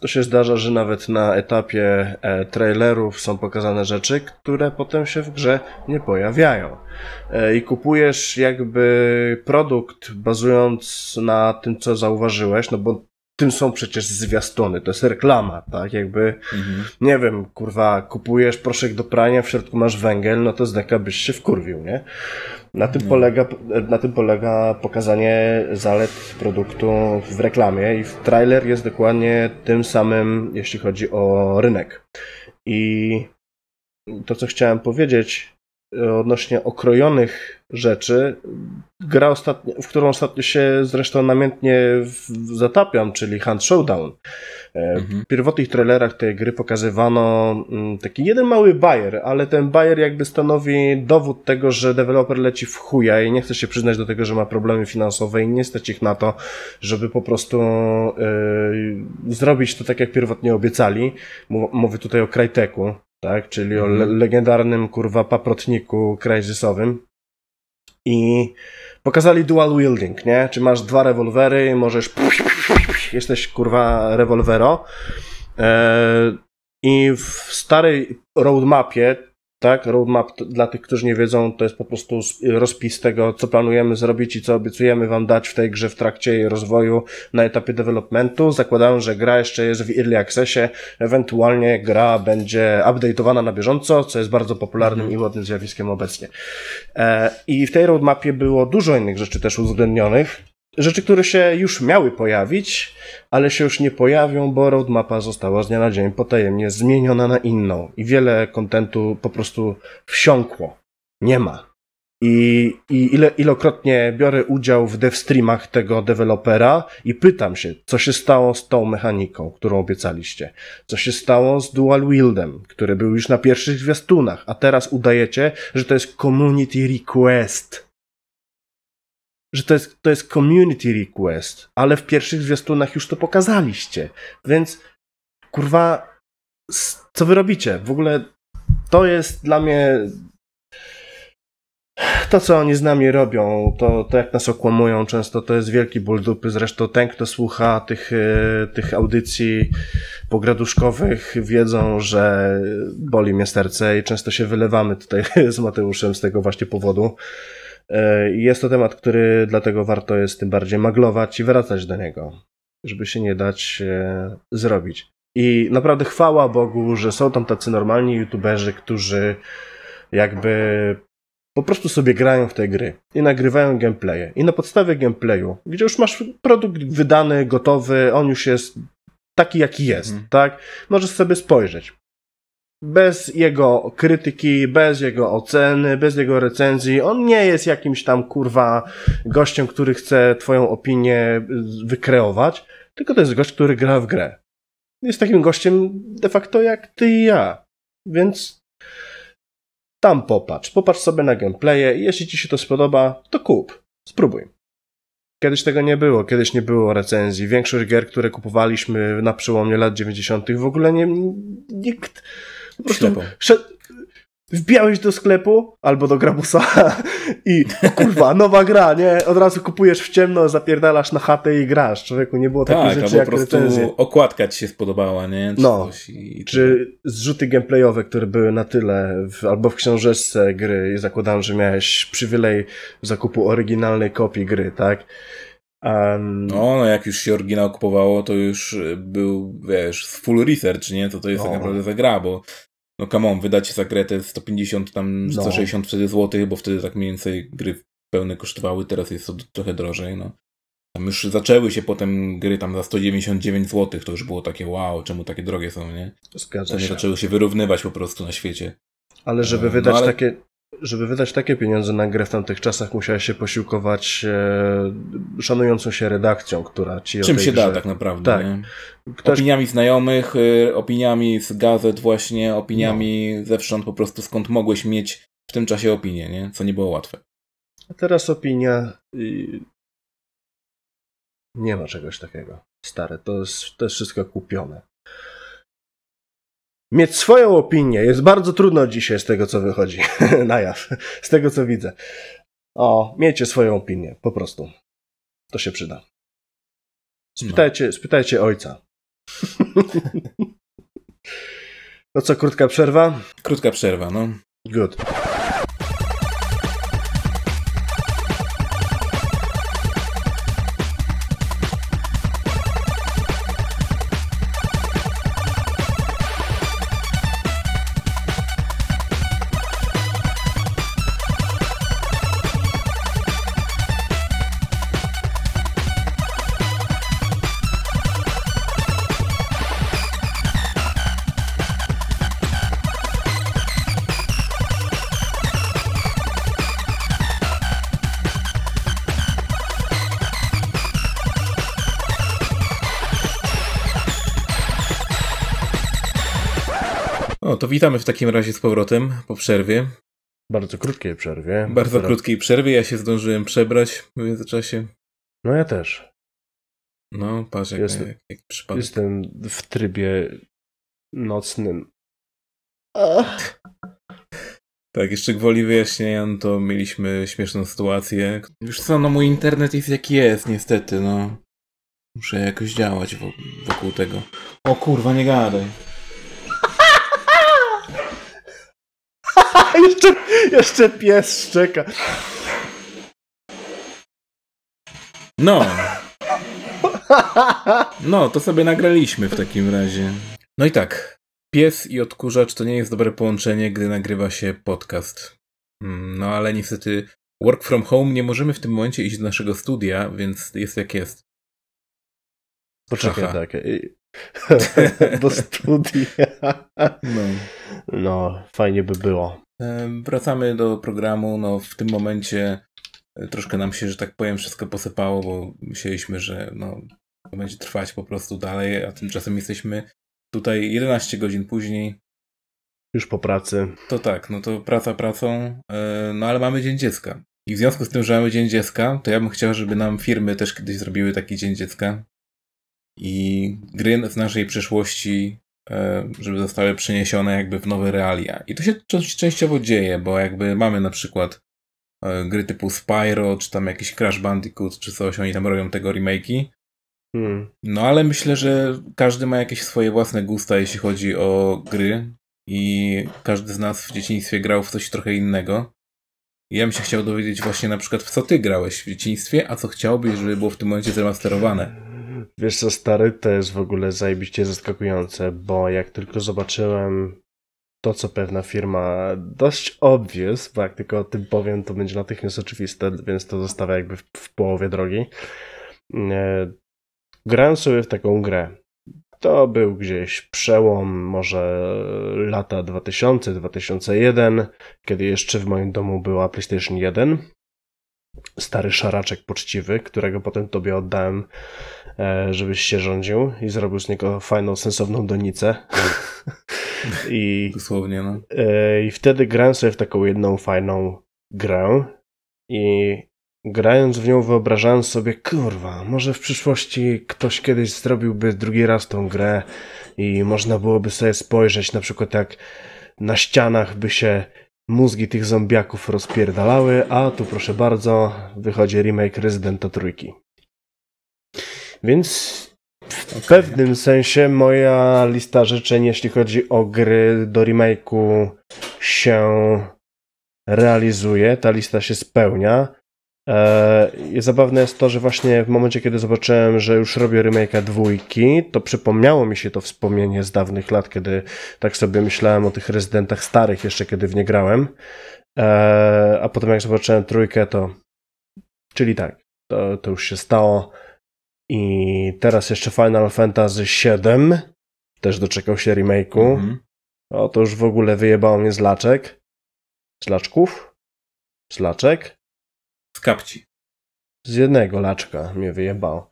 To się zdarza, że nawet na etapie e, trailerów są pokazane rzeczy, które potem się w grze nie pojawiają. E, I kupujesz jakby produkt bazując na tym, co zauważyłeś, no bo tym są przecież zwiastuny, to jest reklama, tak? Jakby, mhm. nie wiem, kurwa, kupujesz proszek do prania, w środku masz węgiel, no to z deka byś się wkurwił, nie? Na tym, polega, na tym polega pokazanie zalet produktu w reklamie i w trailer jest dokładnie tym samym, jeśli chodzi o rynek. I to, co chciałem powiedzieć odnośnie okrojonych rzeczy, gra, ostatnio, w którą ostatnio się zresztą namiętnie zatapiam, czyli Hunt Showdown. E, mhm. W pierwotnych trailerach tej gry pokazywano mm, taki jeden mały bajer, ale ten bajer jakby stanowi dowód tego, że deweloper leci w chuja i nie chce się przyznać do tego, że ma problemy finansowe i nie stać ich na to, żeby po prostu yy, zrobić to tak, jak pierwotnie obiecali. Mówię tutaj o Cryteku, tak? Czyli mhm. o le legendarnym kurwa paprotniku crysisowym. I pokazali dual wielding, nie? Czy masz dwa rewolwery, możesz jesteś kurwa rewolwero. E, I w starej roadmapie tak? Roadmap dla tych, którzy nie wiedzą, to jest po prostu rozpis tego, co planujemy zrobić i co obiecujemy wam dać w tej grze w trakcie jej rozwoju na etapie developmentu. Zakładam, że gra jeszcze jest w early accessie, ewentualnie gra będzie update'owana na bieżąco, co jest bardzo popularnym mm. i modnym zjawiskiem obecnie. E, I w tej roadmapie było dużo innych rzeczy też uwzględnionych, rzeczy, które się już miały pojawić, ale się już nie pojawią, bo roadmapa została z dnia na dzień potajemnie zmieniona na inną i wiele kontentu po prostu wsiąkło. Nie ma. I, i ile, ilokrotnie biorę udział w devstreamach tego dewelopera i pytam się, co się stało z tą mechaniką, którą obiecaliście? Co się stało z dual wieldem, który był już na pierwszych zwiastunach, a teraz udajecie, że to jest community request że to jest, to jest community request, ale w pierwszych zwiastunach już to pokazaliście. Więc kurwa, co wy robicie? W ogóle to jest dla mnie to, co oni z nami robią, to, to jak nas okłamują często, to jest wielki ból dupy. Zresztą ten, kto słucha tych, e, tych audycji pograduszkowych, wiedzą, że boli mnie serce i często się wylewamy tutaj z Mateuszem z tego właśnie powodu. E, jest to temat, który dlatego warto jest tym bardziej maglować i wracać do niego, żeby się nie dać e, zrobić. I naprawdę chwała Bogu, że są tam tacy normalni youtuberzy, którzy jakby po prostu sobie grają w te gry i nagrywają gameplaye. I na podstawie gameplayu, gdzie już masz produkt wydany, gotowy, on już jest taki, jaki jest, mhm. tak? Możesz sobie spojrzeć. Bez jego krytyki, bez jego oceny, bez jego recenzji. On nie jest jakimś tam kurwa gościem, który chce twoją opinię wykreować, tylko to jest gość, który gra w grę. Jest takim gościem de facto jak ty i ja. Więc tam popatrz, popatrz sobie na gameplaye i jeśli ci się to spodoba, to kup, spróbuj. Kiedyś tego nie było, kiedyś nie było recenzji. Większość gier, które kupowaliśmy na przełomie lat 90. w ogóle nie, nikt po prostu szedł, wbijałeś do sklepu albo do grabusa i kurwa, nowa gra, nie? Od razu kupujesz w ciemno, zapierdalasz na chatę i grasz. Człowieku, nie było takiej tak, rzeczy jak po prostu recenzje. okładka ci się spodobała, nie? Czy no, i... czy zrzuty gameplayowe, które były na tyle, w, albo w książeczce gry i zakładam, że miałeś przywilej zakupu oryginalnej kopii gry, tak? Um, no, no, jak już się oryginał kupowało, to już był, wiesz, full research, nie? To to jest no. tak naprawdę za gra, bo no come on, wydać za grę te 150 tam, 160 no. wtedy złotych, bo wtedy tak mniej więcej gry pełne kosztowały, teraz jest to trochę drożej, no. Tam już zaczęły się potem gry tam za 199 zł, to już było takie wow, czemu takie drogie są, nie? Zgadza się. zaczęły się wyrównywać po prostu na świecie. Ale żeby wydać no, ale... takie żeby wydać takie pieniądze na grę w tamtych czasach, musiałeś się posiłkować e, szanującą się redakcją, która ci Czym się grze... da tak naprawdę. Tak. Ktoś... Opiniami znajomych, y, opiniami z gazet właśnie, opiniami no. zewsząd po prostu skąd mogłeś mieć w tym czasie opinię, nie? co nie było łatwe. A teraz opinia i... nie ma czegoś takiego. Stare, to jest, to jest wszystko kupione mieć swoją opinię jest bardzo trudno dzisiaj z tego, co wychodzi na jaw, z tego, co widzę. O, miejcie swoją opinię, po prostu. To się przyda. Spytajcie, no. spytajcie ojca. no co, krótka przerwa? Krótka przerwa, no. Good. To witamy w takim razie z powrotem po przerwie. Bardzo krótkiej przerwie. Bardzo Teraz... krótkiej przerwie. Ja się zdążyłem przebrać w międzyczasie. No ja też. No, patrz, jak, jestem, jak, jak przypadek. Jestem w trybie nocnym. Ach. Tak, jeszcze gwoli wyjaśnienia, no to mieliśmy śmieszną sytuację. Już co, no mój internet jest jaki jest, niestety, no. Muszę jakoś działać wokół tego. O kurwa, nie gadaj. jeszcze, jeszcze pies szczeka. No. No, to sobie nagraliśmy w takim razie. No i tak. Pies i odkurzacz to nie jest dobre połączenie, gdy nagrywa się podcast. Hmm, no ale niestety work from home nie możemy w tym momencie iść do naszego studia, więc jest jak jest. Poczekaj, tak. do studia. No. no, fajnie by było. Wracamy do programu. No, w tym momencie e, troszkę nam się, że tak powiem, wszystko posypało, bo myśleliśmy, że no, to będzie trwać po prostu dalej, a tymczasem jesteśmy tutaj 11 godzin później. Już po pracy. To tak, no to praca pracą, e, no ale mamy Dzień Dziecka. I w związku z tym, że mamy Dzień Dziecka, to ja bym chciał, żeby nam firmy też kiedyś zrobiły taki Dzień Dziecka. I gry z naszej przyszłości E, żeby zostały przeniesione jakby w nowe realia. I to się częściowo dzieje, bo jakby mamy na przykład e, gry typu Spyro, czy tam jakiś Crash Bandicoot, czy coś, oni tam robią tego remake'i. Hmm. No ale myślę, że każdy ma jakieś swoje własne gusta, jeśli chodzi o gry i każdy z nas w dzieciństwie grał w coś trochę innego. Ja bym się chciał dowiedzieć właśnie na przykład w co ty grałeś w dzieciństwie, a co chciałbyś, żeby było w tym momencie zremasterowane. Wiesz co, stary, to jest w ogóle zajebiście zaskakujące, bo jak tylko zobaczyłem to, co pewna firma dość obvious, bo jak tylko o tym powiem, to będzie natychmiast oczywiste, więc to zostawia jakby w, w połowie drogi. E, grałem sobie w taką grę. To był gdzieś przełom, może lata 2000-2001, kiedy jeszcze w moim domu była PlayStation 1. Stary szaraczek poczciwy, którego potem tobie oddałem, żebyś się rządził i zrobił z niego fajną, sensowną donicę. I, Dosłownie, no. E, I wtedy grałem sobie w taką jedną fajną grę i grając w nią wyobrażałem sobie, kurwa, może w przyszłości ktoś kiedyś zrobiłby drugi raz tą grę i można byłoby sobie spojrzeć na przykład jak na ścianach by się mózgi tych zombiaków rozpierdalały, a tu proszę bardzo, wychodzi remake Residenta trójki. Więc w pewnym sensie moja lista życzeń, jeśli chodzi o gry do remake'u się realizuje, ta lista się spełnia. Eee, zabawne jest to, że właśnie w momencie, kiedy zobaczyłem, że już robię remake'a dwójki, to przypomniało mi się to wspomnienie z dawnych lat, kiedy tak sobie myślałem o tych rezydentach starych, jeszcze kiedy w nie grałem. Eee, a potem jak zobaczyłem trójkę, to czyli tak, to, to już się stało. I teraz jeszcze Final Fantasy VII też doczekał się remake'u. -hmm. O, to już w ogóle wyjebało mnie z laczek. Z laczków? Z laczek? Z kapci. Z jednego laczka mnie wyjebało.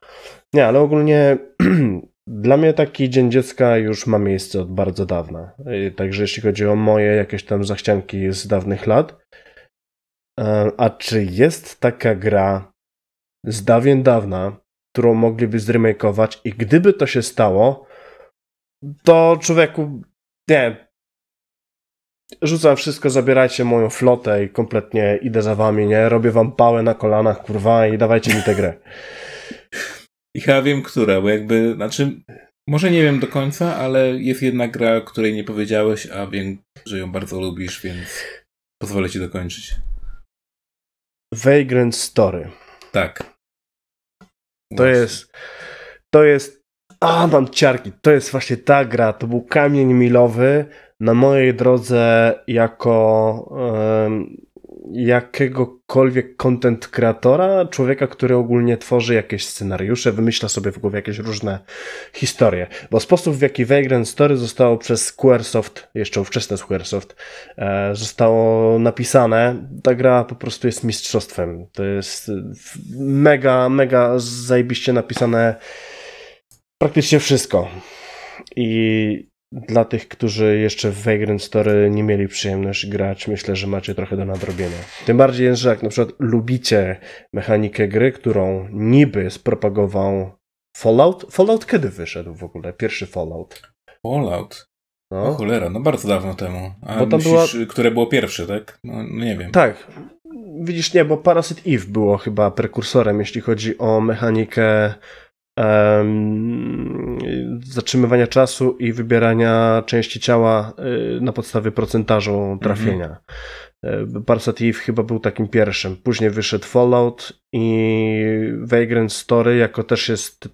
Nie, ale ogólnie dla mnie taki Dzień Dziecka już ma miejsce od bardzo dawna. Także jeśli chodzi o moje jakieś tam zachcianki z dawnych lat. E, a czy jest taka gra z dawien dawna, którą mogliby zremakeować i gdyby to się stało, to człowieku, nie, rzucam wszystko, zabierajcie moją flotę i kompletnie idę za wami, nie? Robię wam pałę na kolanach, kurwa, i dawajcie mi tę grę. I chyba wiem, która, bo jakby, znaczy, może nie wiem do końca, ale jest jedna gra, której nie powiedziałeś, a wiem, że ją bardzo lubisz, więc pozwolę ci dokończyć. Vagrant Story. Tak. To jest, to jest, a mam ciarki, to jest właśnie ta gra, to był kamień milowy na mojej drodze jako um, jakiegokolwiek content kreatora, człowieka, który ogólnie tworzy jakieś scenariusze, wymyśla sobie w głowie jakieś różne historie. Bo sposób, w jaki Vagrant Story zostało przez Squaresoft, jeszcze ówczesne Squaresoft, e, zostało napisane, ta gra po prostu jest mistrzostwem. To jest mega, mega zajebiście napisane praktycznie wszystko. I dla tych, którzy jeszcze w Vagrant Story nie mieli przyjemności grać, myślę, że macie trochę do nadrobienia. Tym bardziej, że jak na przykład lubicie mechanikę gry, którą niby spropagował Fallout. Fallout kiedy wyszedł w ogóle? Pierwszy Fallout. Fallout? No. O cholera, no bardzo dawno temu. A bo tam myślisz, była... które było pierwsze, tak? No, no nie wiem. Tak. Widzisz, nie, bo Parasite Eve było chyba prekursorem, jeśli chodzi o mechanikę zatrzymywania czasu i wybierania części ciała y, na podstawie procentażu trafienia. Mhm. Parasite Eve chyba był takim pierwszym. Później wyszedł Fallout i Vagrant Story jako też jest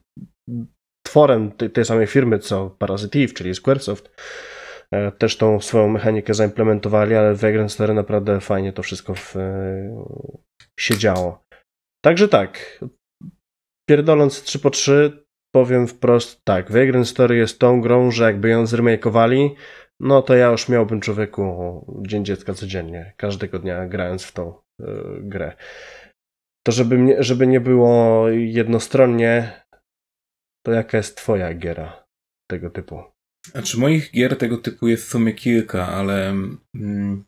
tworem tej, tej samej firmy co Parasite Eve, czyli Squaresoft. E, też tą swoją mechanikę zaimplementowali, ale Vagrant Story naprawdę fajnie to wszystko w, się działo. Także tak, pierdoląc 3 po 3 powiem wprost tak, Vagrant Story jest tą grą, że jakby ją zremakeowali, no to ja już miałbym człowieku Dzień Dziecka codziennie, każdego dnia grając w tą y, grę. To żeby, żeby nie było jednostronnie, to jaka jest twoja giera tego typu? Znaczy moich gier tego typu jest w sumie kilka, ale mm,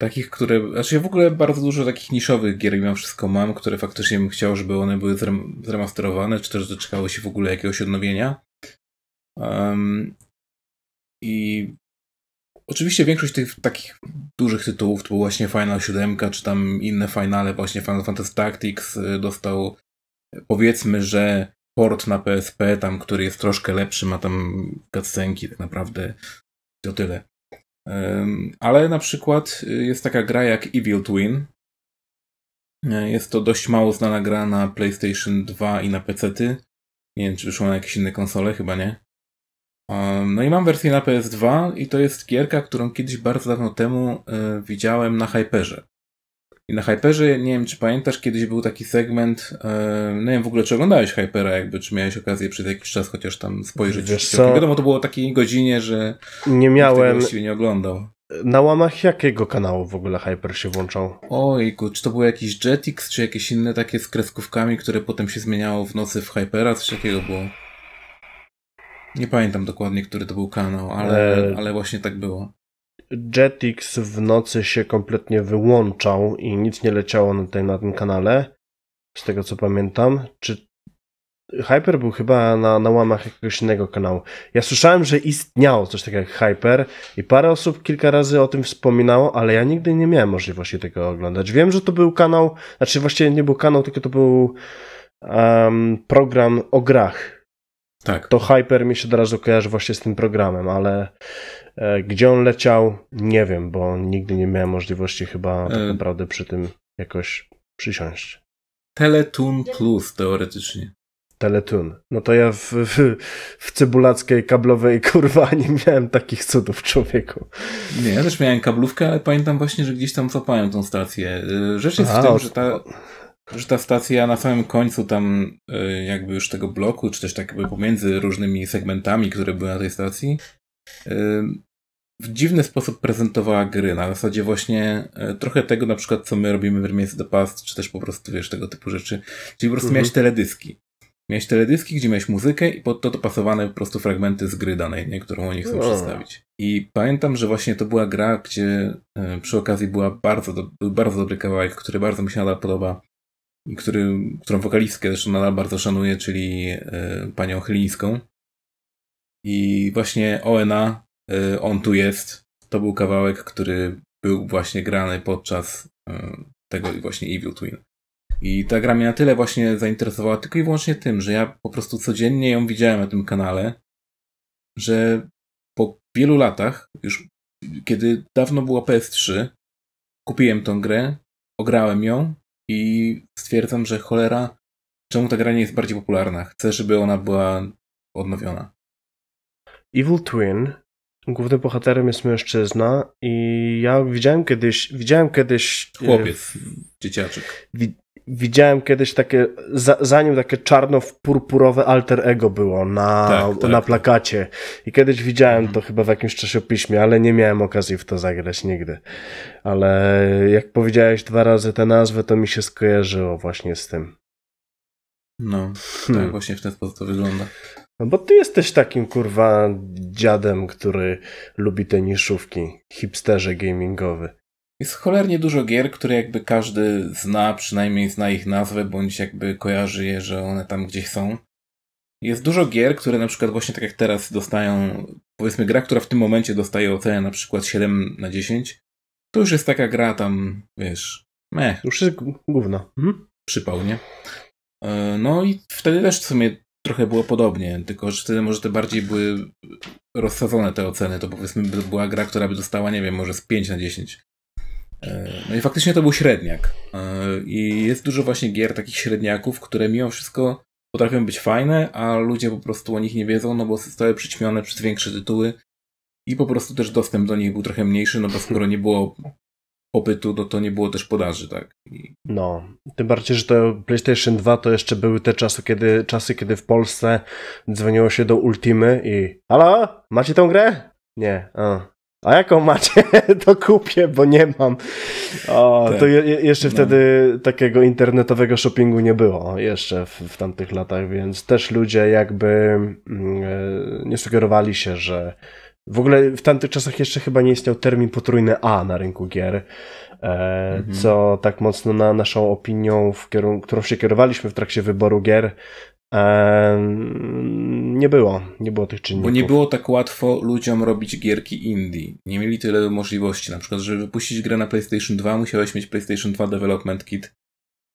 Takich, które. Znaczy ja w ogóle bardzo dużo takich niszowych gier mimo wszystko mam, które faktycznie bym chciał, żeby one były zremasterowane, czy też doczekały się w ogóle jakiegoś odnowienia. Um, I oczywiście większość tych takich dużych tytułów to był właśnie Final 7, czy tam inne finale, właśnie Final Fantasy Tactics y, dostał powiedzmy, że port na PSP, tam, który jest troszkę lepszy, ma tam cutscenki, tak naprawdę to tyle. Ale na przykład y, jest taka gra jak Evil Twin. E, jest to dość mało znana gra na PlayStation 2 i na PC-ty. Nie wiem, czy wyszło na jakieś inne konsole, chyba nie. No i mam wersję na PS2 i to jest gierka, którą kiedyś bardzo dawno temu e, widziałem na Hyperze. I na Hyperze, nie wiem czy pamiętasz, kiedyś był taki segment, no nie wiem w ogóle czy oglądałeś Hypera, jakby, czy miałeś okazję przez jakiś czas chociaż tam spojrzeć. Wiesz co? Wiadomo, to było o takiej godzinie, że nie miałem... właściwie nie oglądał. Na łamach jakiego kanału w ogóle Hyper się włączał? Ojku, czy to był jakiś Jetix, czy jakieś inne takie z kreskówkami, które potem się zmieniało w nocy w Hypera, coś takiego było. Nie pamiętam dokładnie, który to był kanał, ale, e... ale właśnie tak było. Jetix w nocy się kompletnie wyłączał i nic nie leciało na, tej, na tym kanale, z tego co pamiętam. Czy Hyper był chyba na, na łamach jakiegoś innego kanału. Ja słyszałem, że istniało coś takiego jak Hyper i parę osób kilka razy o tym wspominało, ale ja nigdy nie miałem możliwości tego oglądać. Wiem, że to był kanał, znaczy właściwie nie był kanał, tylko to był um, program o grach. Tak. To Hyper mi się od razu kojarzy właśnie z tym programem, ale E, gdzie on leciał, nie wiem, bo nigdy nie miałem możliwości chyba tak e, naprawdę przy tym jakoś przysiąść. Teletoon Plus teoretycznie. Teletoon. No to ja w, w, w cebulackiej, kablowej kurwa nie miałem takich cudów człowieku. Nie, ja też miałem kablówkę, ale pamiętam właśnie, że gdzieś tam zapałem tą stację. E, rzecz jest A, w tym, że ta, że ta stacja na samym końcu tam jakby już tego bloku, czy też tak jakby pomiędzy różnymi segmentami, które były na tej stacji, w dziwny sposób prezentowała gry, na zasadzie właśnie e, trochę tego na przykład, co my robimy w Remains the Past, czy też po prostu, wiesz, tego typu rzeczy. Czyli po prostu mhm. miałeś teledyski. Miałeś teledyski, gdzie miałeś muzykę i pod to dopasowane po prostu fragmenty z gry danej, nie, którą oni chcą przedstawić. I pamiętam, że właśnie to była gra, gdzie przy okazji była bardzo do, był bardzo dobry kawałek, który bardzo mi się nadal podoba który, którą wokalistkę zresztą nadal bardzo szanuję, czyli e, panią Chylińską. I właśnie ONA Y, on tu jest. To był kawałek, który był właśnie grany podczas y, tego właśnie Evil Twin. I ta gra mnie na tyle właśnie zainteresowała tylko i wyłącznie tym, że ja po prostu codziennie ją widziałem na tym kanale, że po wielu latach, już kiedy dawno była PS3, kupiłem tą grę, ograłem ją i stwierdzam, że cholera, czemu ta gra nie jest bardziej popularna? Chcę, żeby ona była odnowiona. Evil Twin Głównym bohaterem jest mężczyzna i ja widziałem kiedyś, widziałem kiedyś... E, Chłopiec, dzieciaczek. Wi, widziałem kiedyś takie, za, zanim takie czarno-purpurowe alter ego było na, tak, tak. na plakacie. I kiedyś widziałem mhm. to chyba w jakimś czasopiśmie, ale nie miałem okazji w to zagrać nigdy. Ale jak powiedziałeś dwa razy tę nazwę, to mi się skojarzyło właśnie z tym. No, hmm. tak właśnie w ten sposób to wygląda. No bo ty jesteś takim kurwa dziadem, który lubi te niszówki, hipsterze gamingowy. Jest cholernie dużo gier, które jakby każdy zna, przynajmniej zna ich nazwę, bądź jakby kojarzy je, że one tam gdzieś są. Jest dużo gier, które na przykład właśnie tak jak teraz dostają, powiedzmy gra, która w tym momencie dostaje ocenę na przykład 7 na 10, to już jest taka gra tam, wiesz, meh. Już jest gówno. Mhm. Przypał, nie? E, no i wtedy też w sumie trochę było podobnie, tylko że wtedy może te bardziej były rozsadzone te oceny, to powiedzmy by była gra, która by dostała, nie wiem, może z 5 na 10. E, no i faktycznie to był średniak. E, I jest dużo właśnie gier takich średniaków, które mimo wszystko potrafią być fajne, a ludzie po prostu o nich nie wiedzą, no bo zostały przyćmione przez większe tytuły i po prostu też dostęp do nich był trochę mniejszy, no bo skoro nie było popytu, no to nie było też podaży, tak? I... No, tym bardziej, że to PlayStation 2 to jeszcze były te czasy, kiedy, czasy, kiedy w Polsce dzwoniło się do Ultimy i halo, macie tą grę? Nie, a. A jaką macie, to kupię, bo nie mam. O, tak. To je, jeszcze no. wtedy takiego internetowego shoppingu nie było jeszcze w, w tamtych latach, więc też ludzie jakby mm, e, nie sugerowali się, że w ogóle w tamtych czasach jeszcze chyba nie istniał termin potrójny A na rynku gier, e, mhm. co tak mocno na naszą opinią, w którą się kierowaliśmy w trakcie wyboru gier, nie było, nie było tych czynników. Bo nie było tak łatwo ludziom robić gierki indie. Nie mieli tyle możliwości. Na przykład, żeby wypuścić grę na PlayStation 2, musiałeś mieć PlayStation 2 Development Kit,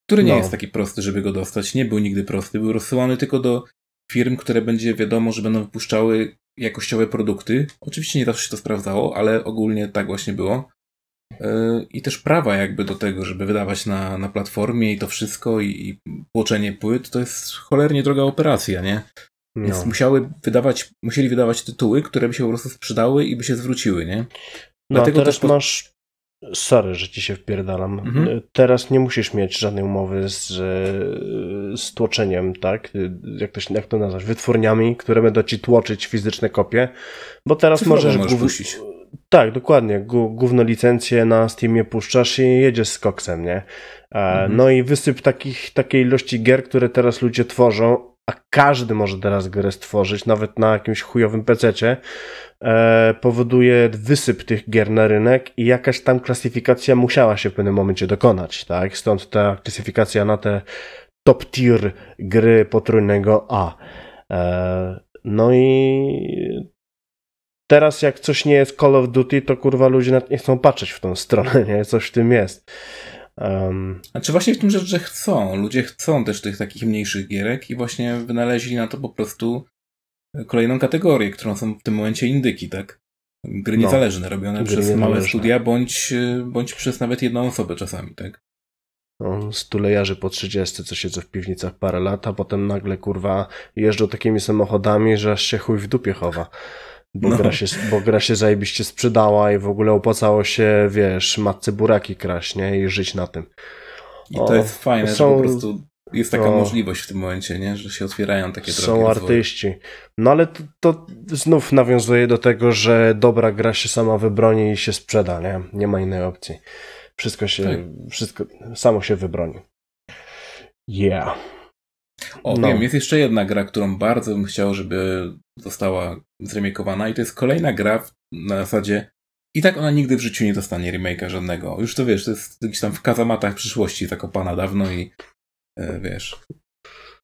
który nie no. jest taki prosty, żeby go dostać. Nie był nigdy prosty. Był rozsyłany tylko do firm, które będzie wiadomo, że będą wypuszczały jakościowe produkty. Oczywiście nie zawsze się to sprawdzało, ale ogólnie tak właśnie było. E, I też prawa jakby do tego, żeby wydawać na, na platformie i to wszystko i, i tłoczenie płyt, to jest cholernie droga operacja, nie? No. Więc musiały wydawać, musieli wydawać tytuły, które by się po prostu sprzedały i by się zwróciły, nie? No Dlatego teraz też masz Sorry, że ci się wpierdalam. Mhm. Teraz nie musisz mieć żadnej umowy z, z tłoczeniem, tak? Jak to, jak to nazwać? Wytwórniami, które będą ci tłoczyć fizyczne kopie, bo teraz możesz... możesz puścić. Tak, dokładnie. Gówno licencję na Steamie puszczasz i jedziesz z koksem, nie? E, mhm. No i wysyp takich, takiej ilości gier, które teraz ludzie tworzą, a każdy może teraz grę stworzyć, nawet na jakimś chujowym pececie, e, powoduje wysyp tych gier na rynek i jakaś tam klasyfikacja musiała się w pewnym momencie dokonać, tak? Stąd ta klasyfikacja na te top tier gry potrójnego A. E, no i teraz jak coś nie jest Call of Duty, to kurwa ludzie nawet nie chcą patrzeć w tą stronę, nie? Coś w tym jest. Um... Znaczy właśnie w tym rzecz, że chcą. Ludzie chcą też tych takich mniejszych gierek i właśnie wynaleźli na to po prostu kolejną kategorię, którą są w tym momencie indyki, tak? Gry no. niezależne, robione Gry przez niezależne. małe studia, bądź, bądź przez nawet jedną osobę czasami, tak? No, stulejarzy po 30, co siedzą w piwnicach parę lat, a potem nagle, kurwa, jeżdżą takimi samochodami, że aż się chuj w dupie chowa. Bo, no. gra się, bo gra się zajebiście sprzedała i w ogóle opłacało się, wiesz, matce buraki kraść, nie? I żyć na tym. I to jest fajne, są... że po prostu jest taka możliwość w tym momencie, nie? Że się otwierają takie drogi. Są artyści. No ale to, to, znów nawiązuje do tego, że dobra gra się sama wybroni i się sprzeda, nie? Nie ma innej opcji. Wszystko się, tak. wszystko samo się wybroni. Yeah. O, no. wiem, jest jeszcze jedna gra, którą bardzo bym chciał, żeby została zremiekowana i to jest kolejna gra na zasadzie i tak ona nigdy w życiu nie dostanie remake'a żadnego. Już to wiesz, to jest gdzieś tam w kazamatach przyszłości zakopana dawno i e, wiesz,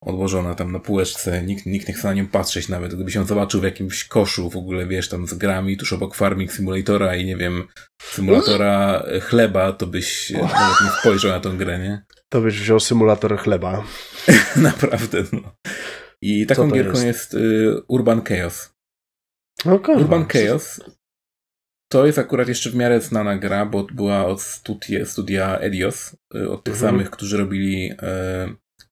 odłożona tam na półeczce, nikt, nikt nie chce na nią patrzeć nawet. Gdybyś ją zobaczył w jakimś koszu w ogóle, wiesz, tam z grami tuż obok Farming Simulatora i nie wiem, symulatora chleba, to byś nawet nie spojrzał na tą grę, nie? To byś wziął symulator chleba. Naprawdę, no. I taką gierką jest, jest y, Urban Chaos. Okay. Urban Chaos to jest akurat jeszcze w miarę znana gra, bo była od studia, studia Edios, y, od tych mhm. samych, którzy robili. Y,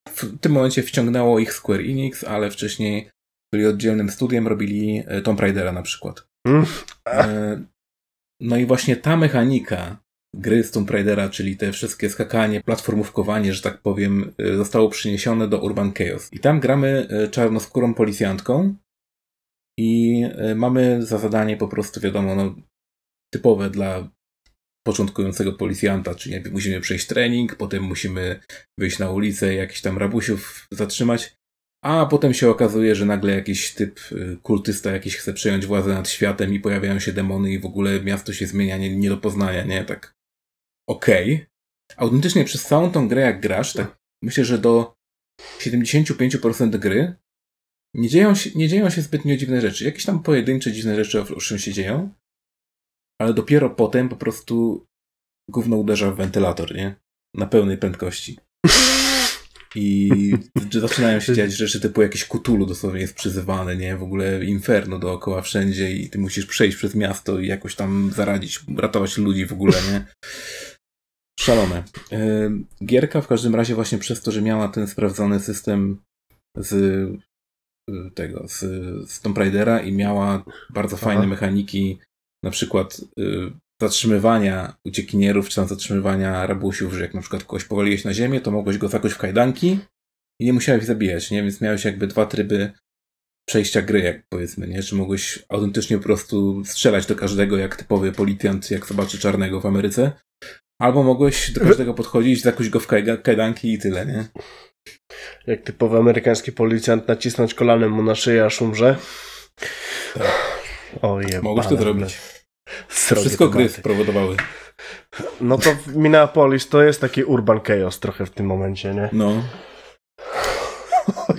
w tym momencie wciągnęło ich Square Enix, ale wcześniej byli oddzielnym studiem, robili Tomb Raidera na przykład. Mm. No i właśnie ta mechanika gry z Tomb Raidera, czyli te wszystkie skakanie, platformówkowanie, że tak powiem, y, zostało przyniesione do Urban Chaos. I tam gramy y, czarnoskórą policjantką i y, mamy za zadanie po prostu, wiadomo, no, typowe dla początkującego policjanta, czyli musimy przejść trening, potem musimy wyjść na ulicę, jakiś tam rabusiów zatrzymać, a potem się okazuje, że nagle jakiś typ kultysta jakiś chce przejąć władzę nad światem i pojawiają się demony i w ogóle miasto się zmienia nie, nie do poznania, nie? Tak okej. Okay. Autentycznie przez całą tą grę jak grasz, tak myślę, że do 75% gry nie dzieją, się, nie dzieją się zbytnio dziwne rzeczy. Jakieś tam pojedyncze dziwne rzeczy owszem się dzieją, ale dopiero potem po prostu gówno uderza w wentylator, nie? Na pełnej prędkości. I zaczynają się dziać rzeczy typu jakieś kutulu dosłownie jest przyzywane, nie? W ogóle inferno dookoła wszędzie i ty musisz przejść przez miasto i jakoś tam zaradzić, ratować ludzi w ogóle, nie? Szalone. E, gierka w każdym razie właśnie przez to, że miała ten sprawdzony system z e, tego, z, z Tomb Raidera i miała bardzo fajne Aha. mechaniki, na przykład e, zatrzymywania uciekinierów, czy tam zatrzymywania rabusiów, że jak na przykład kogoś powaliłeś na ziemię, to mogłeś go zakuć w kajdanki i nie musiałeś zabijać, nie? Więc miałeś jakby dwa tryby przejścia gry, jak powiedzmy, nie? Czy mogłeś autentycznie po prostu strzelać do każdego jak typowy policjant, jak zobaczy czarnego w Ameryce, Albo mogłeś do każdego podchodzić, zakuć go w kajdanki i tyle, nie? Jak typowy amerykański policjant nacisnąć kolanem mu na szyję, aż umrze. Tak. O Mogłeś to zrobić. Wszystko gry spowodowały. No to Minneapolis to jest taki urban chaos trochę w tym momencie, nie? No.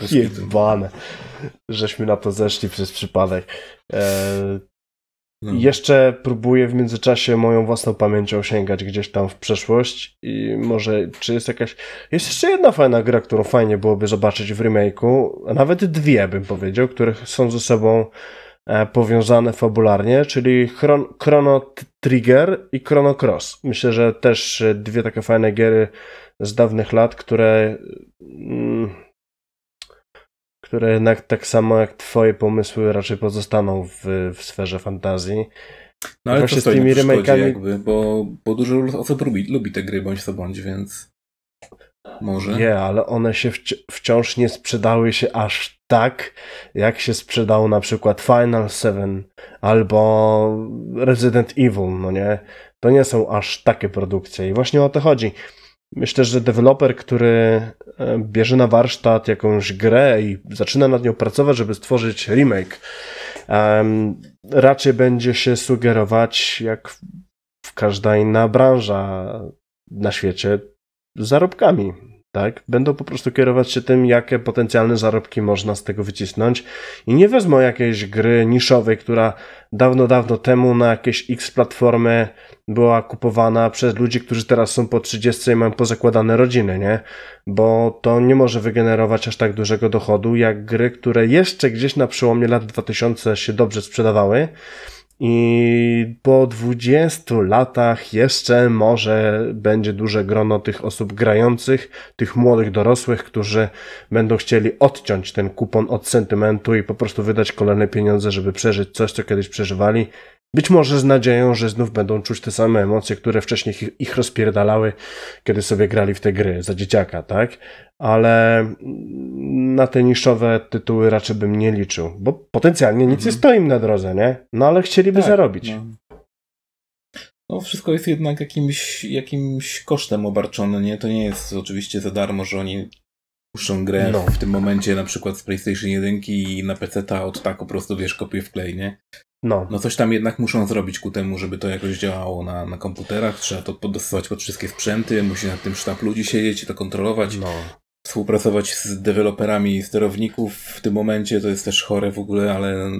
Jebane. Żeśmy na to zeszli przez przypadek. E, no. Jeszcze próbuję w międzyczasie moją własną pamięcią sięgać gdzieś tam w przeszłość i może czy jest jakaś... Jest jeszcze jedna fajna gra, którą fajnie byłoby zobaczyć w remake'u, a nawet dwie bym powiedział, które są ze sobą e, powiązane fabularnie, czyli Chron Chrono Trigger i Chrono Cross. Myślę, że też dwie takie fajne giery z dawnych lat, które mm, które jednak tak samo jak twoje pomysły raczej pozostaną w, w sferze fantazji. No ale Właśnie to z tymi remake'ami... jakby, bo, bo dużo osób lubi, lubi te gry bądź co bądź, więc może. Nie, ale one się wci wciąż nie sprzedały się aż tak, jak się sprzedał na przykład Final 7 albo Resident Evil, no nie? To nie są aż takie produkcje i właśnie o to chodzi. Myślę, że deweloper, który e, bierze na warsztat jakąś grę i zaczyna nad nią pracować, żeby stworzyć remake, raczej będzie się sugerować, jak każda inna branża na świecie, zarobkami tak? Będą po prostu kierować się tym, jakie potencjalne zarobki można z tego wycisnąć i nie wezmą jakiejś gry niszowej, która dawno, dawno temu na jakieś X platformy była kupowana przez ludzi, którzy teraz są po 30 i mają pozakładane rodziny, nie? Bo to nie może wygenerować aż tak dużego dochodu, jak gry, które jeszcze gdzieś na przełomie lat 2000 się dobrze sprzedawały, i po 20 latach jeszcze może będzie duże grono tych osób grających, tych młodych dorosłych, którzy będą chcieli odciąć ten kupon od sentymentu i po prostu wydać kolejne pieniądze, żeby przeżyć coś, co kiedyś przeżywali być może z nadzieją, że znów będą czuć te same emocje, które wcześniej ich rozpierdalały, kiedy sobie grali w te gry za dzieciaka, tak? Ale na te niszowe tytuły raczej bym nie liczył, bo potencjalnie nic mhm. nie stoi im na drodze, nie? No ale chcieliby tak, zarobić. No. no. wszystko jest jednak jakimś, jakimś kosztem obarczone, nie? To nie jest oczywiście za darmo, że oni puszczą grę no. w tym momencie na przykład z PlayStation 1 i na PC ta od tak po prostu wiesz, kopiuj w klej, nie? No. no coś tam jednak muszą zrobić ku temu, żeby to jakoś działało na, na komputerach. Trzeba to podstosować pod wszystkie sprzęty, musi nad tym sztab ludzi siedzieć i to kontrolować. No. Współpracować z deweloperami sterowników w tym momencie to jest też chore w ogóle, ale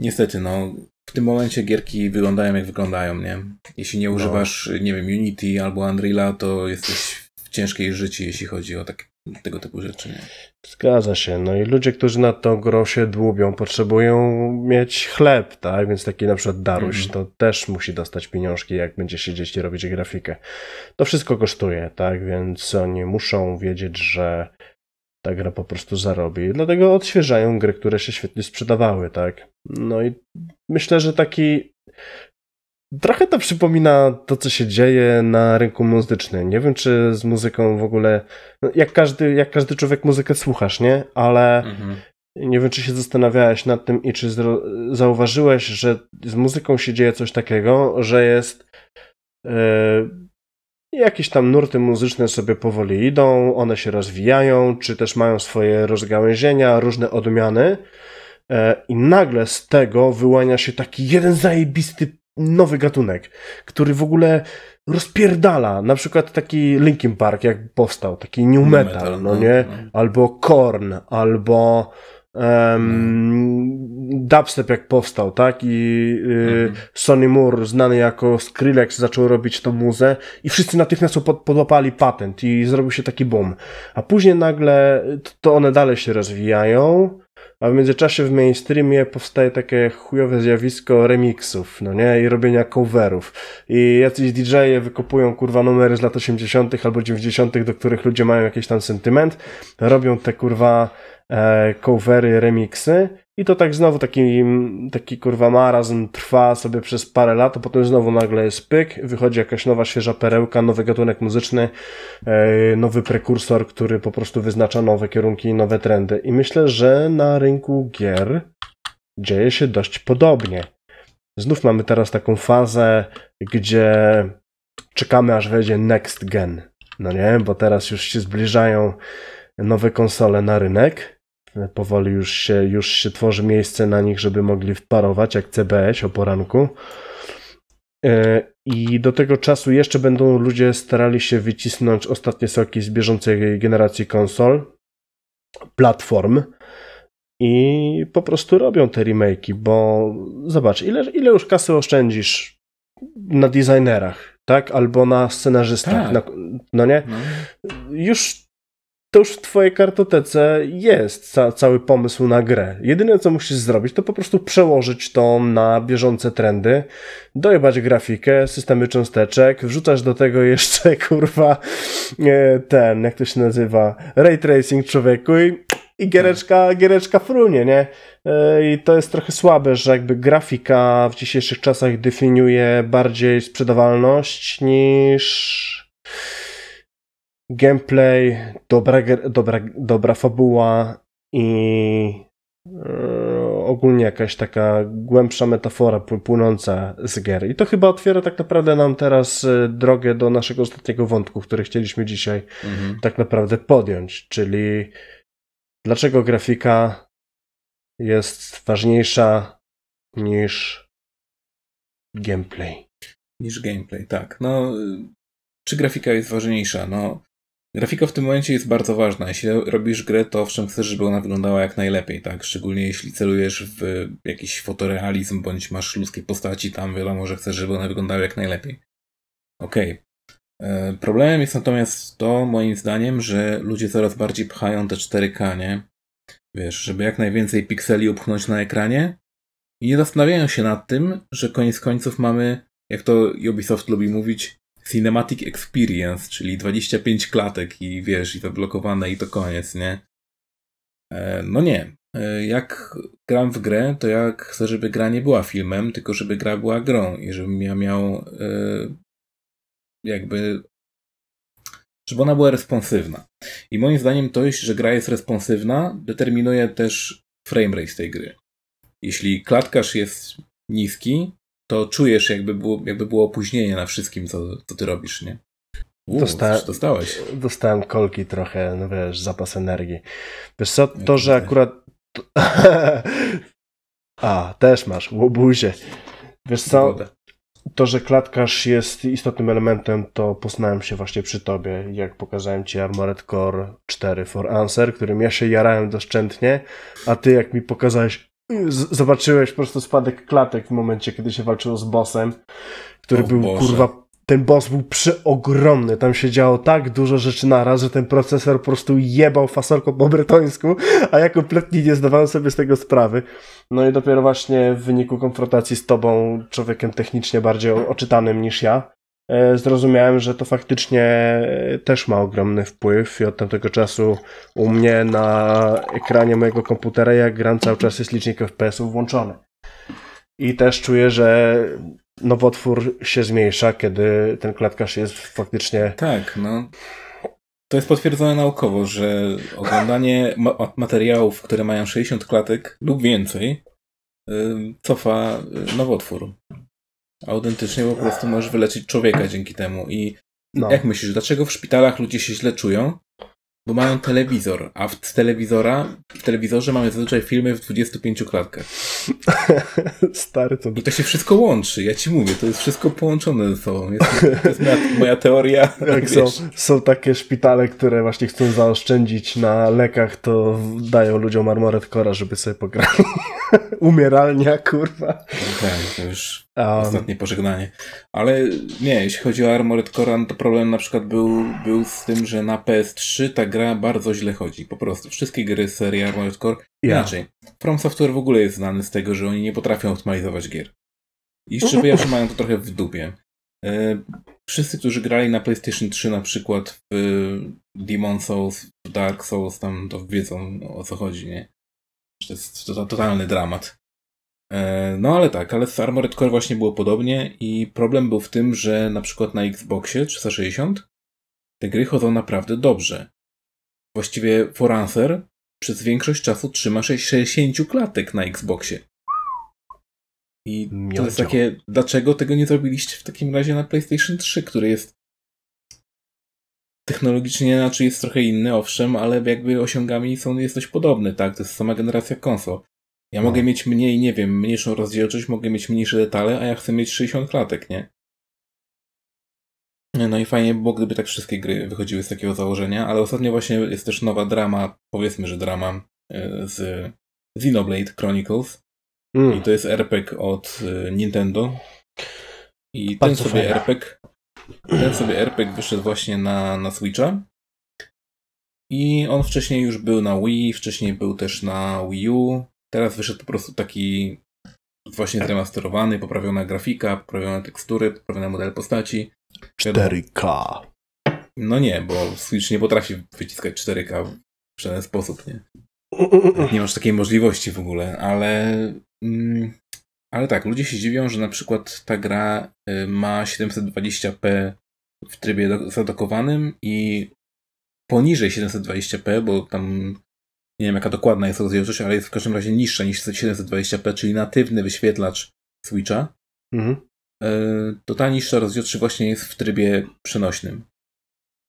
niestety, no, w tym momencie gierki wyglądają jak wyglądają, nie? Jeśli nie no. używasz, no. nie wiem, Unity albo Unreala, to jesteś w ciężkiej życiu, jeśli chodzi o tak, tego typu rzeczy. Nie? Zgadza się. No i ludzie, którzy nad tą grą się dłubią, potrzebują mieć chleb, tak? Więc taki na przykład Daruś mm. to też musi dostać pieniążki, jak będzie siedzieć i robić grafikę. To wszystko kosztuje, tak? Więc oni muszą wiedzieć, że ta gra po prostu zarobi. Dlatego odświeżają gry, które się świetnie sprzedawały, tak? No i myślę, że taki Trochę to przypomina to, co się dzieje na rynku muzycznym. Nie wiem, czy z muzyką w ogóle. No, jak każdy, jak każdy człowiek muzykę słuchasz, nie? Ale mhm. nie wiem, czy się zastanawiałeś nad tym i czy zauważyłeś, że z muzyką się dzieje coś takiego, że jest. Yy, jakieś tam nurty muzyczne sobie powoli idą, one się rozwijają, czy też mają swoje rozgałęzienia, różne odmiany. E, I nagle z tego wyłania się taki jeden zajebisty nowy gatunek, który w ogóle rozpierdala. Na przykład taki Linkin Park, jak powstał, taki new metal, metal no, no nie? No. Albo Korn, albo um, dubstep jak powstał, tak? I y, mhm. Sonny Moore, znany jako Skrillex, zaczął robić tą muzę i wszyscy natychmiast pod, podłapali patent i zrobił się taki boom. A później nagle to one dalej się rozwijają a w międzyczasie w mainstreamie powstaje takie chujowe zjawisko remixów, no nie, i robienia coverów. I jacyś DJ-e wykopują kurwa numery z lat 80. albo 90., do których ludzie mają jakiś tam sentyment, robią te kurwa e, covery, remixy i to tak znowu taki, taki kurwa marazm trwa sobie przez parę lat, a potem znowu nagle jest pyk, wychodzi jakaś nowa, świeża perełka, nowy gatunek muzyczny, e, nowy prekursor, który po prostu wyznacza nowe kierunki i nowe trendy. I myślę, że na rynku gier dzieje się dość podobnie. Znów mamy teraz taką fazę, gdzie czekamy aż wejdzie next gen. No nie, bo teraz już się zbliżają nowe konsole na rynek Powoli już się, już się tworzy miejsce na nich, żeby mogli wparować, jak CBS o poranku. E, I do tego czasu jeszcze będą ludzie starali się wycisnąć ostatnie soki z bieżącej generacji konsol. platform i po prostu robią te remake'i, bo zobacz, ile, ile już kasy oszczędzisz na designerach, tak? Albo na scenarzystach, tak. na, no nie? No. Już to już w twojej kartotece jest ca cały pomysł na grę. Jedyne, co musisz zrobić, to po prostu przełożyć to na bieżące trendy, dojebać grafikę, systemy cząsteczek, wrzucasz do tego jeszcze, kurwa, e, ten, jak to się nazywa, ray tracing człowieku i, i giereczka, giereczka frunie, nie? E, I to jest trochę słabe, że jakby grafika w dzisiejszych czasach definiuje bardziej sprzedawalność niż gameplay, dobra, dobra, dobra fabuła i yy, ogólnie jakaś taka głębsza metafora płynąca z gier. I to chyba otwiera tak naprawdę nam teraz e, drogę do naszego ostatniego wątku, który chcieliśmy dzisiaj mhm. tak naprawdę podjąć, czyli dlaczego grafika jest ważniejsza niż gameplay. Niż gameplay, tak. No, czy grafika jest ważniejsza? No, Grafika w tym momencie jest bardzo ważna. Jeśli robisz grę, to owszem chcesz, żeby ona wyglądała jak najlepiej, tak? Szczególnie jeśli celujesz w jakiś fotorealizm, bądź masz ludzkie postaci, tam wiadomo, że chcesz, żeby one wyglądały jak najlepiej. Okej. Okay. E, problemem jest natomiast to, moim zdaniem, że ludzie coraz bardziej pchają te 4K, nie? Wiesz, żeby jak najwięcej pikseli upchnąć na ekranie i nie zastanawiają się nad tym, że koniec końców mamy, jak to Ubisoft lubi mówić, Cinematic Experience, czyli 25 klatek i wiesz, i to blokowane i to koniec, nie? E, no nie. E, jak gram w grę, to jak chcę, żeby gra nie była filmem, tylko żeby gra była grą i żebym ja miał e, jakby żeby ona była responsywna. I moim zdaniem to, że gra jest responsywna, determinuje też framerate tej gry. Jeśli klatkarz jest niski, to czujesz, jakby było, jakby było opóźnienie na wszystkim, co, co ty robisz, nie? Uu, Dosta dostałeś. Dostałem kolki trochę, no wiesz, zapas energii. Wiesz co, to, że akurat... A, też masz, łobuzie. Wiesz co, to, że klatkarz jest istotnym elementem, to poznałem się właśnie przy tobie, jak pokazałem ci Armored Core 4 for Answer, którym ja się jarałem doszczętnie, a ty jak mi pokazałeś zobaczyłeś po prostu spadek klatek w momencie, kiedy się walczyło z bossem, który o był, Boże. kurwa, ten boss był przeogromny. Tam się działo tak dużo rzeczy naraz, że ten procesor po prostu jebał fasolką po bretońsku, a ja kompletnie nie zdawałem sobie z tego sprawy. No i dopiero właśnie w wyniku konfrontacji z tobą, człowiekiem technicznie bardziej oczytanym niż ja, zrozumiałem, że to faktycznie e, też ma ogromny wpływ i od tamtego czasu u mnie na ekranie mojego komputera, jak gram, cały czas jest licznik FPS-ów włączony. I też czuję, że nowotwór się zmniejsza, kiedy ten klatkarz jest faktycznie... Tak, no. To jest potwierdzone naukowo, że oglądanie ma materiałów, które mają 60 klatek lub więcej, cofa nowotwór. Autentycznie po prostu możesz wyleczyć człowieka dzięki temu. I no. jak myślisz, dlaczego w szpitalach ludzie się źle czują? Bo mają telewizor, a w telewizora, w telewizorze mamy zazwyczaj filmy w 25 klatkach. Stary to... I to się wszystko łączy, ja ci mówię, to jest wszystko połączone ze sobą. Jest, to jest moja, moja teoria. Jak są, są takie szpitale, które właśnie chcą zaoszczędzić na lekach, to dają ludziom Armored Cora, żeby sobie pograli. Umieralnia, kurwa. Tak, to już Um, Ostatnie pożegnanie. Ale nie, jeśli chodzi o Armored Core, no to problem na przykład był, był z tym, że na PS3 ta gra bardzo źle chodzi. Po prostu. Wszystkie gry z serii Armored Core. Yeah. Inaczej. From Software w ogóle jest znany z tego, że oni nie potrafią optymalizować gier. I szczerze mówiąc, mają to trochę w dupie. E, wszyscy, którzy grali na PlayStation 3 na przykład w Demon Souls, w Dark Souls, tam to wiedzą o co chodzi, nie? To jest totalny dramat. E, no ale tak, ale z Armored Core właśnie było podobnie i problem był w tym, że na przykład na Xboxie 360 te gry chodzą naprawdę dobrze. Właściwie Forancer przez większość czasu trzyma 60 klatek na Xboxie. I to jest takie, dlaczego tego nie zrobiliście w takim razie na PlayStation 3, który jest technologicznie znaczy jest trochę inny, owszem, ale jakby osiągami są, jest dość podobny, tak? To jest sama generacja konsol. Ja no. mogę mieć mniej, nie wiem, mniejszą rozdzielczość, mogę mieć mniejsze detale, a ja chcę mieć 60 klatek, nie? No i fajnie było, gdyby tak wszystkie gry wychodziły z takiego założenia, ale ostatnio właśnie jest też nowa drama, powiedzmy, że drama e, z Xenoblade Chronicles. Mm. I to jest RPG od e, Nintendo. I ten sobie fajna. RPG, ten sobie RPG wyszedł właśnie na, na Switcha. I on wcześniej już był na Wii, wcześniej był też na Wii U. Teraz wyszedł po prostu taki właśnie zremasterowany, poprawiona grafika, poprawione tekstury, poprawiony model postaci. 4K. No nie, bo Switch nie potrafi wyciskać 4K w żaden sposób, nie? Nie masz takiej możliwości w ogóle, ale. Mm, ale tak, ludzie się dziwią, że na przykład ta gra y, ma 720p w trybie zadokowanym i poniżej 720p, bo tam nie wiem jaka dokładna jest rozdzielczość, ale jest w każdym razie niższa niż 720p, czyli natywny wyświetlacz Switcha. Mhm. E, to ta niższa rozdzielczość właśnie jest w trybie przenośnym.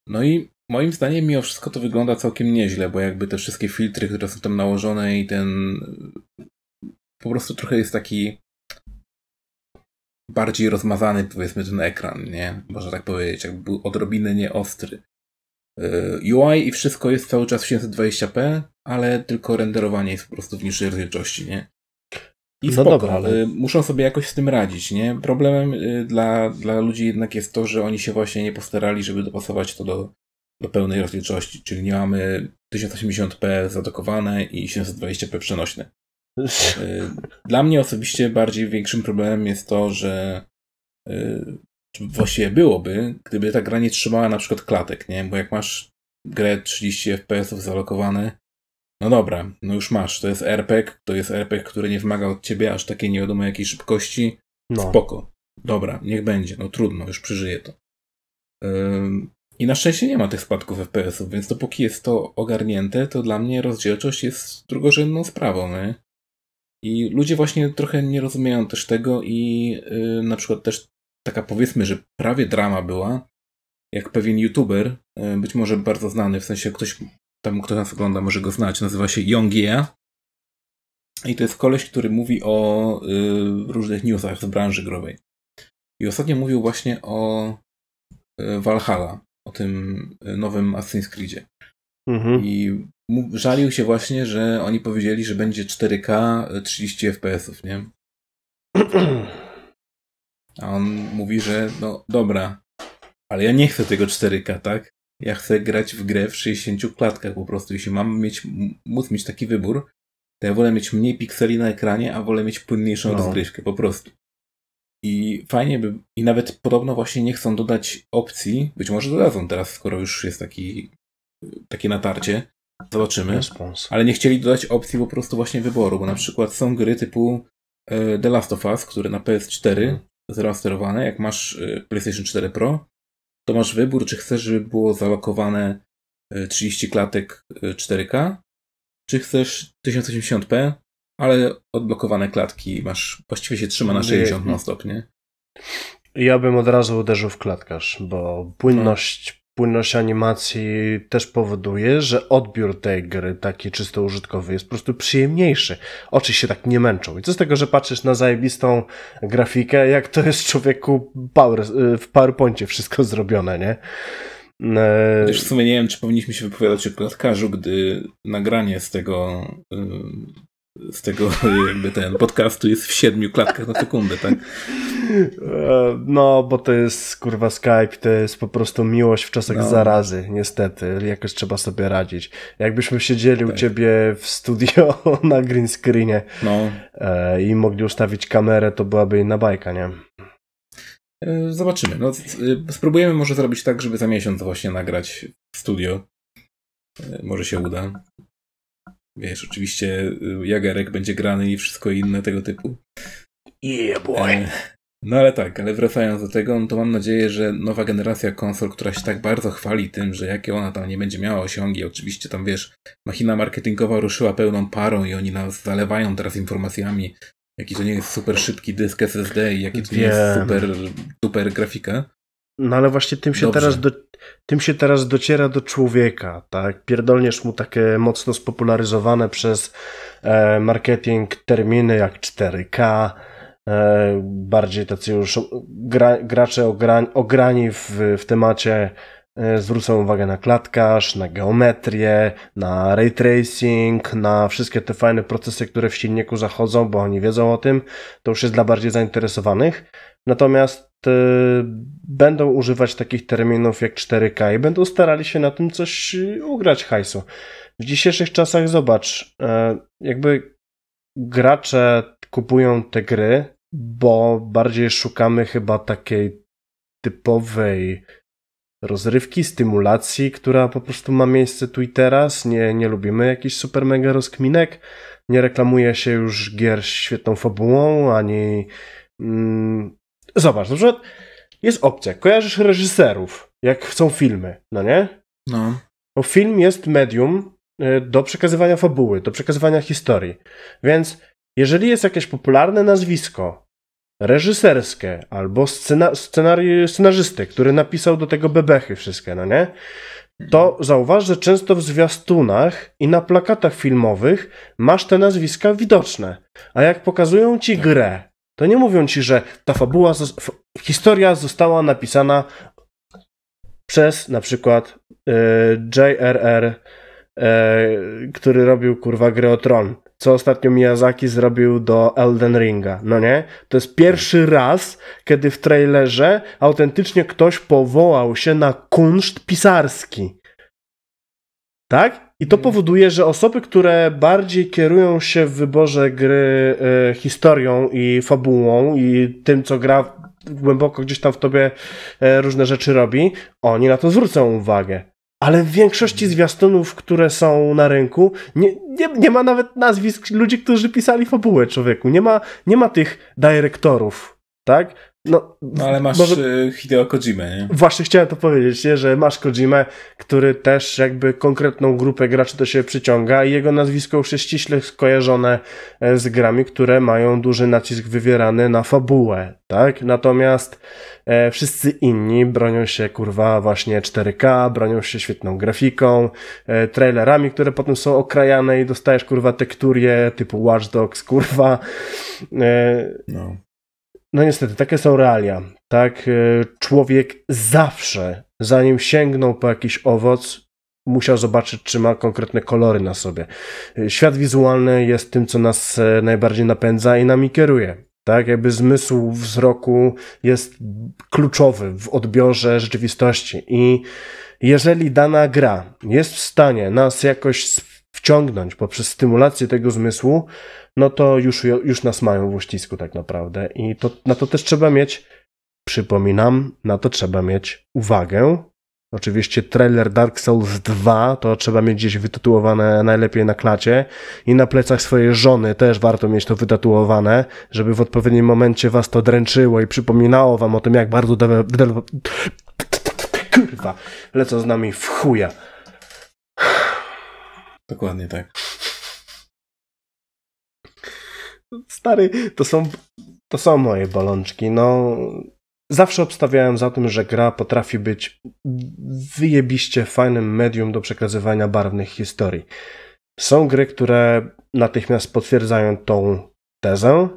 No i moim zdaniem mimo wszystko to wygląda całkiem nieźle, bo jakby te wszystkie filtry, które są tam nałożone i ten po prostu trochę jest taki bardziej rozmazany powiedzmy ten ekran, nie? Można tak powiedzieć, jakby był odrobinę nieostry. E, UI i wszystko jest cały czas w 720p, ale tylko renderowanie jest po prostu w niższej rozdzielczości, nie? I no spoko, dobra, ale... muszą sobie jakoś z tym radzić, nie? Problemem y, dla, dla ludzi jednak jest to, że oni się właśnie nie postarali, żeby dopasować to do, do pełnej rozdzielczości, czyli nie mamy 1080p zadokowane i 720p przenośne. Y, dla mnie osobiście bardziej większym problemem jest to, że y, właściwie byłoby, gdyby ta gra nie trzymała na przykład klatek, nie? Bo jak masz grę 30 fps zalokowane, no dobra, no już masz, to jest RPG, to jest RPG, który nie wymaga od ciebie aż takiej nie wiadomo jakiej szybkości. No. Spoko. Dobra, niech będzie, no trudno, już przeżyję to. Ym, I na szczęście nie ma tych spadków FPS-ów, więc dopóki jest to ogarnięte, to dla mnie rozdzielczość jest drugorzędną sprawą, nie? I ludzie właśnie trochę nie rozumieją też tego i yy, na przykład też taka powiedzmy, że prawie drama była, jak pewien youtuber, yy, być może bardzo znany, w sensie ktoś tam kto nas ogląda może go znać, nazywa się Yongie. I to jest koleś, który mówi o y, różnych newsach z branży growej. I ostatnio mówił właśnie o y, Valhalla, o tym y, nowym Assassin's Creedzie. Mhm. I żalił się właśnie, że oni powiedzieli, że będzie 4K 30 FPS-ów, nie? A on mówi, że no dobra, ale ja nie chcę tego 4K, tak? Ja chcę grać w grę w 60 klatkach po prostu. Jeśli mam mieć, móc mieć taki wybór, to ja wolę mieć mniej pikseli na ekranie, a wolę mieć płynniejszą no. rozgrywkę po prostu. I fajnie by, i nawet podobno właśnie nie chcą dodać opcji, być może dodadzą teraz, skoro już jest taki, takie natarcie, zobaczymy, ale nie chcieli dodać opcji po prostu właśnie wyboru, bo na przykład są gry typu e, The Last of Us, które na PS4 hmm. zremasterowane, jak masz e, PlayStation 4 Pro, to masz wybór, czy chcesz, żeby było zalokowane 30 e, klatek 4K, e, czy chcesz 1080p, ale odblokowane klatki masz, właściwie się trzyma na 60 non stop, nie? Ja bym od razu uderzył w klatkarz, bo płynność płynność animacji też powoduje, że odbiór tej gry, taki czysto użytkowy, jest po prostu przyjemniejszy. Oczy się tak nie męczą. I co z tego, że patrzysz na zajebistą grafikę, jak to jest człowieku power, w PowerPoincie wszystko zrobione, nie? Chociaż w sumie nie wiem, czy powinniśmy się wypowiadać o klatkarzu, gdy nagranie z tego z tego jakby ten podcastu jest w siedmiu klatkach na sekundę, tak? E, no, bo to jest kurwa Skype, to jest po prostu miłość w czasach no. zarazy, niestety. Jakoś trzeba sobie radzić. Jakbyśmy siedzieli tak. u ciebie w studio na green screenie no. E, i mogli ustawić kamerę, to byłaby inna bajka, nie? E, zobaczymy. No, spróbujemy może zrobić tak, żeby za miesiąc właśnie nagrać studio. Może się uda. Wiesz, oczywiście y, Jagerek będzie grany i wszystko inne tego typu. Yeah, boy. E, no ale tak, ale wracając do tego, no to mam nadzieję, że nowa generacja konsol, która się tak bardzo chwali tym, że jakie ona tam nie będzie miała osiągi, oczywiście tam wiesz, machina marketingowa ruszyła pełną parą i oni nas zalewają teraz informacjami, jaki to nie jest super szybki dysk SSD i jaki to nie jest super, super grafika. No ale właśnie tym się, teraz do, tym się teraz dociera do człowieka, tak? Pierdolniesz mu takie mocno spopularyzowane przez e, marketing terminy jak 4K, e, bardziej tacy już gra, gracze ograń, ograni w, w temacie e, zwrócą uwagę na klatkarz, na geometrię, na ray tracing, na wszystkie te fajne procesy, które w silniku zachodzą, bo oni wiedzą o tym. To już jest dla bardziej zainteresowanych. Natomiast będą używać takich terminów jak 4K i będą starali się na tym coś ugrać hajsu. W dzisiejszych czasach zobacz, y, jakby gracze kupują te gry, bo bardziej szukamy chyba takiej typowej rozrywki, stymulacji, która po prostu ma miejsce tu i teraz. Nie, nie lubimy jakichś super mega rozkminek. Nie reklamuje się już gier świetną fabułą, ani mm, Zobacz, na przykład jest opcja. Kojarzysz reżyserów, jak chcą filmy, no nie? No. Bo film jest medium y, do przekazywania fabuły, do przekazywania historii. Więc jeżeli jest jakieś popularne nazwisko reżyserskie albo scena, scenari, scenarzysty, który napisał do tego bebechy wszystkie, no nie? To zauważ, że często w zwiastunach i na plakatach filmowych masz te nazwiska widoczne. A jak pokazują ci grę, to nie mówią ci, że ta fabuła, historia została napisana przez na przykład y, J.R.R., y, który robił kurwa grę o Tron, co ostatnio Miyazaki zrobił do Elden Ringa, no nie? To jest pierwszy raz, kiedy w trailerze autentycznie ktoś powołał się na kunszt pisarski. Tak? I to powoduje, że osoby, które bardziej kierują się w wyborze gry e, historią i fabułą i tym, co gra głęboko gdzieś tam w tobie e, różne rzeczy robi, oni na to zwrócą uwagę. Ale w większości zwiastunów, które są na rynku, nie, nie, nie ma nawet nazwisk ludzi, którzy pisali fabułę człowieku. Nie ma, nie ma tych dyrektorów, tak? No, no ale masz może... Y, Hideo Kojimę, nie? Właśnie chciałem to powiedzieć, nie? że masz Kojimę, który też jakby konkretną grupę graczy do siebie przyciąga i jego nazwisko już jest ściśle skojarzone e, z grami, które mają duży nacisk wywierany na fabułę, tak? Natomiast e, wszyscy inni bronią się, kurwa, właśnie 4K, bronią się świetną grafiką, e, trailerami, które potem są okrajane i dostajesz, kurwa, tekturie typu Watch Dogs, kurwa. E, no. No niestety, takie są realia. Tak, e, człowiek zawsze, zanim sięgnął po jakiś owoc, musiał zobaczyć, czy ma konkretne kolory na sobie. E, świat wizualny jest tym, co nas e, najbardziej napędza i nami kieruje. Tak, jakby zmysł wzroku jest kluczowy w odbiorze rzeczywistości. I jeżeli dana gra jest w stanie nas jakoś wciągnąć poprzez stymulację tego zmysłu, no to już, już nas mają w uścisku tak naprawdę. I to, na to też trzeba mieć, przypominam, na to trzeba mieć uwagę. Oczywiście trailer Dark Souls 2 to trzeba mieć gdzieś wytatuowane najlepiej na klacie i na plecach swojej żony też warto mieć to wytatuowane, żeby w odpowiednim momencie was to dręczyło i przypominało wam o tym, jak bardzo kurwa, lecą z nami w chuja. Dokładnie tak. Stary, to są, to są moje bolączki. No, zawsze obstawiałem za tym, że gra potrafi być wyjebiście fajnym medium do przekazywania barwnych historii. Są gry, które natychmiast potwierdzają tą tezę,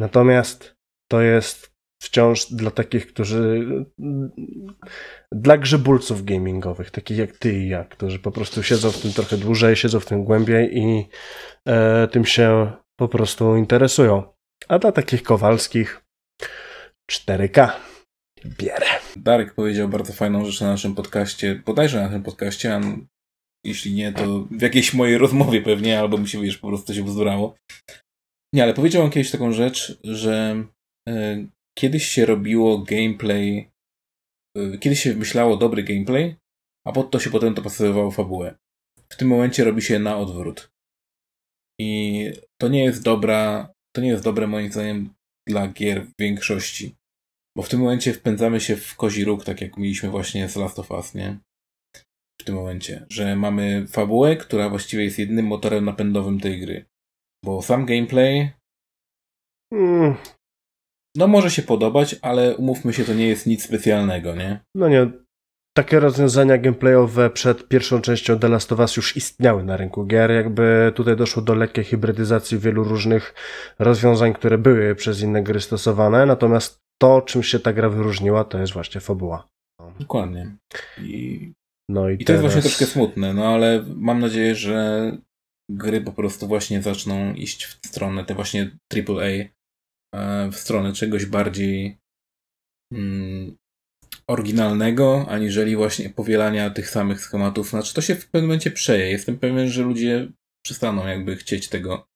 natomiast to jest wciąż dla takich, którzy. dla grzebulców gamingowych, takich jak ty i ja, którzy po prostu siedzą w tym trochę dłużej, siedzą w tym głębiej i e, tym się po prostu interesują. A dla takich Kowalskich 4K bierę. Darek powiedział bardzo fajną rzecz na naszym podcaście, bodajże na naszym podcaście, a jeśli nie, to w jakiejś mojej rozmowie pewnie, albo mi się, wiesz, po prostu się wzdurało. Nie, ale powiedział on kiedyś taką rzecz, że y, kiedyś się robiło gameplay, y, kiedyś się myślało dobry gameplay, a pod to się potem to pasowało fabułę. W tym momencie robi się na odwrót. I to nie jest dobra, to nie jest dobre moim zdaniem dla gier w większości. Bo w tym momencie wpędzamy się w kozi róg, tak jak mieliśmy właśnie z Last of Us, nie? W tym momencie, że mamy fabułę, która właściwie jest jedynym motorem napędowym tej gry. Bo sam gameplay. Mm. No może się podobać, ale umówmy się, to nie jest nic specjalnego, nie? No nie. takie rozwiązania gameplayowe przed pierwszą częścią The Last of Us już istniały na rynku gier. Jakby tutaj doszło do lekkiej hybrydyzacji wielu różnych rozwiązań, które były przez inne gry stosowane. Natomiast to, czym się ta gra wyróżniła, to jest właśnie fabuła. Dokładnie. I, no i, i to teraz... jest właśnie troszkę smutne, no ale mam nadzieję, że gry po prostu właśnie zaczną iść w stronę, te właśnie AAA, w stronę czegoś bardziej mm, oryginalnego, aniżeli właśnie powielania tych samych schematów. Znaczy, to się w pewnym momencie przeje. Jestem pewien, że ludzie przestaną jakby chcieć tego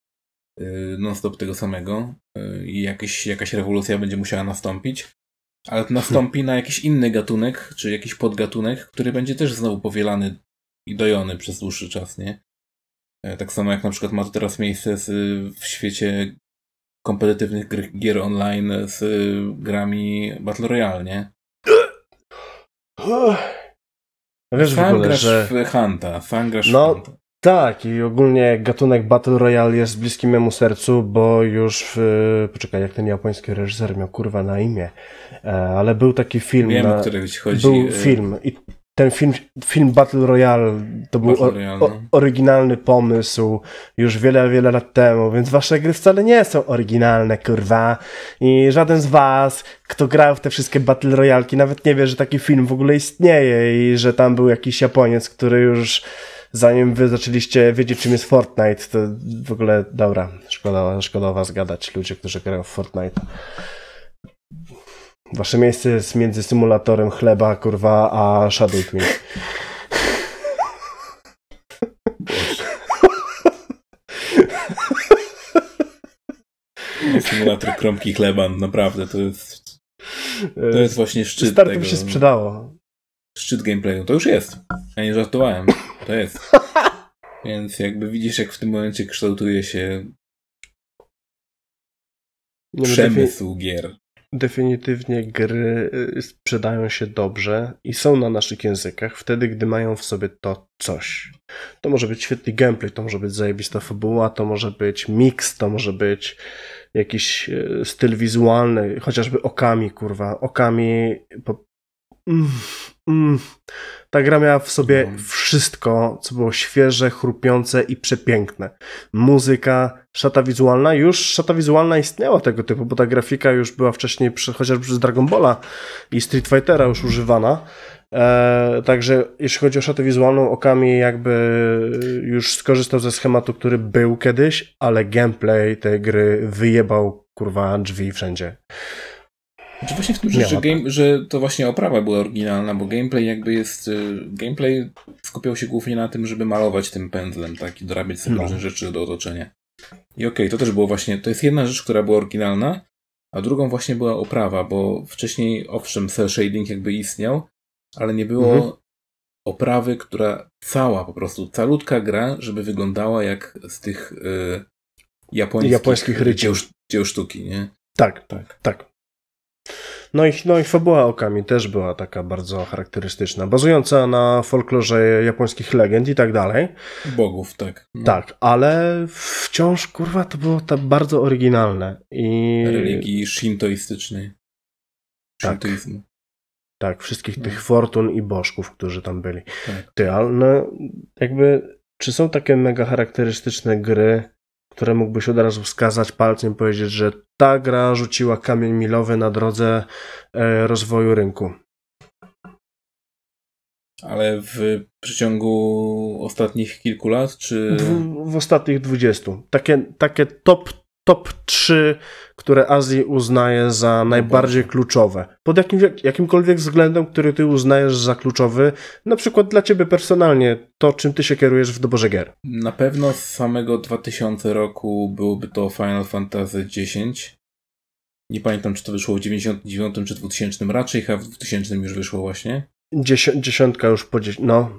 y, non-stop tego samego y, i jakieś, jakaś rewolucja będzie musiała nastąpić. Ale to nastąpi na jakiś inny gatunek, czy jakiś podgatunek, który będzie też znowu powielany i dojony przez dłuższy czas, nie? E, tak samo jak na przykład ma to teraz miejsce w świecie kompetytywnych gier online z grami Battle Royale, nie? Wiesz sam w ogóle, grasz że... w Hunta, sam grasz no, w. Tak, i ogólnie gatunek Battle Royale jest bliski memu sercu, bo już w, poczekaj, jak ten japoński reżyser miał kurwa na imię, e, ale był taki film. Wiem, na, o który chodzi. Był e, film i ten film, film Battle Royale to był o, Royale, o, no. oryginalny pomysł już wiele, wiele lat temu, więc wasze gry wcale nie są oryginalne, kurwa. I żaden z was, kto grał w te wszystkie Battle Royalki, nawet nie wie, że taki film w ogóle istnieje i że tam był jakiś Japoniec, który już zanim wy zaczęliście wiedzieć, czym jest Fortnite, to w ogóle, dobra, szkoda, szkoda o was gadać, ludzie, którzy grają w Fortnite. Wasze miejsce jest między symulatorem chleba, kurwa, a Shadow Twin. Symulator kromki chleba, naprawdę, to jest to jest właśnie szczyt Start tego. się sprzedało. Szczyt gameplayu. To już jest. Ja nie żartowałem. To jest. Więc jakby widzisz, jak w tym momencie kształtuje się przemysł gier definitywnie gry y, sprzedają się dobrze i są na naszych językach wtedy, gdy mają w sobie to coś. To może być świetny gameplay, to może być zajebista fabuła, to może być mix, to może być jakiś y, styl wizualny, chociażby okami, kurwa. Okami po... mm, mm. Ta gra miała w sobie no. wszystko, co było świeże, chrupiące i przepiękne. Muzyka, szata wizualna. Już szata wizualna istniała tego typu, bo ta grafika już była wcześniej, przy, chociażby przez Dragon Balla i Street Fightera już używana. E, także jeśli chodzi o szatę wizualną, Okami jakby już skorzystał ze schematu, który był kiedyś, ale gameplay tej gry wyjebał kurwa drzwi wszędzie. Znaczy właśnie w tym, że, że, game, że to właśnie oprawa była oryginalna, bo gameplay jakby jest, y, gameplay skupiał się głównie na tym, żeby malować tym pędzlem, tak, i dorabiać sobie no. różne rzeczy do otoczenia. I okej, okay, to też było właśnie, to jest jedna rzecz, która była oryginalna, a drugą właśnie była oprawa, bo wcześniej, owszem, cel shading jakby istniał, ale nie było mhm. oprawy, która cała po prostu, calutka gra, żeby wyglądała jak z tych y, japońskich, japońskich dzieł, dzieł sztuki, nie? Tak, tak, tak. No i, no i fabuła Okami też była taka bardzo charakterystyczna, bazująca na folklorze japońskich legend i tak dalej. Bogów, tak. No. Tak, ale wciąż, kurwa, to było to bardzo oryginalne. I... Religii shintoistycznej. Tak. Tak, wszystkich no. tych fortun i bożków, którzy tam byli. Tak. Ty, ale no, jakby, czy są takie mega charakterystyczne gry, które mógłbyś od razu wskazać palcem i powiedzieć, że ta gra rzuciła kamień milowy na drodze e, rozwoju rynku. Ale w przeciągu ostatnich kilku lat, czy. W, w ostatnich dwudziestu. Takie, takie top top 3, które Azji uznaje za najbardziej kluczowe. Pod jakim, jakimkolwiek względem, który ty uznajesz za kluczowy, na przykład dla ciebie personalnie, to czym ty się kierujesz w doborze gier? Na pewno z samego 2000 roku byłoby to Final Fantasy X. Nie pamiętam, czy to wyszło w 99 czy 2000, raczej chyba w 2000 już wyszło właśnie. dziesiątka już po no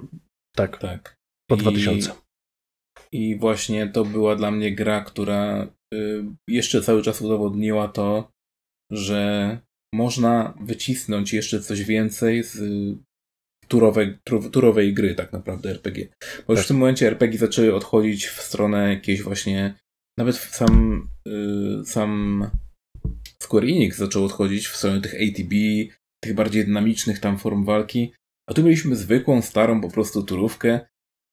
tak. Tak. Po 2000. I, I właśnie to była dla mnie gra, która jeszcze cały czas udowodniła to, że można wycisnąć jeszcze coś więcej z turowej, turowej gry, tak naprawdę RPG. Bo już tak. w tym momencie RPG zaczęły odchodzić w stronę jakiejś właśnie, nawet sam, y, sam Square Enix zaczął odchodzić w stronę tych ATB, tych bardziej dynamicznych tam form walki. A tu mieliśmy zwykłą, starą po prostu turówkę,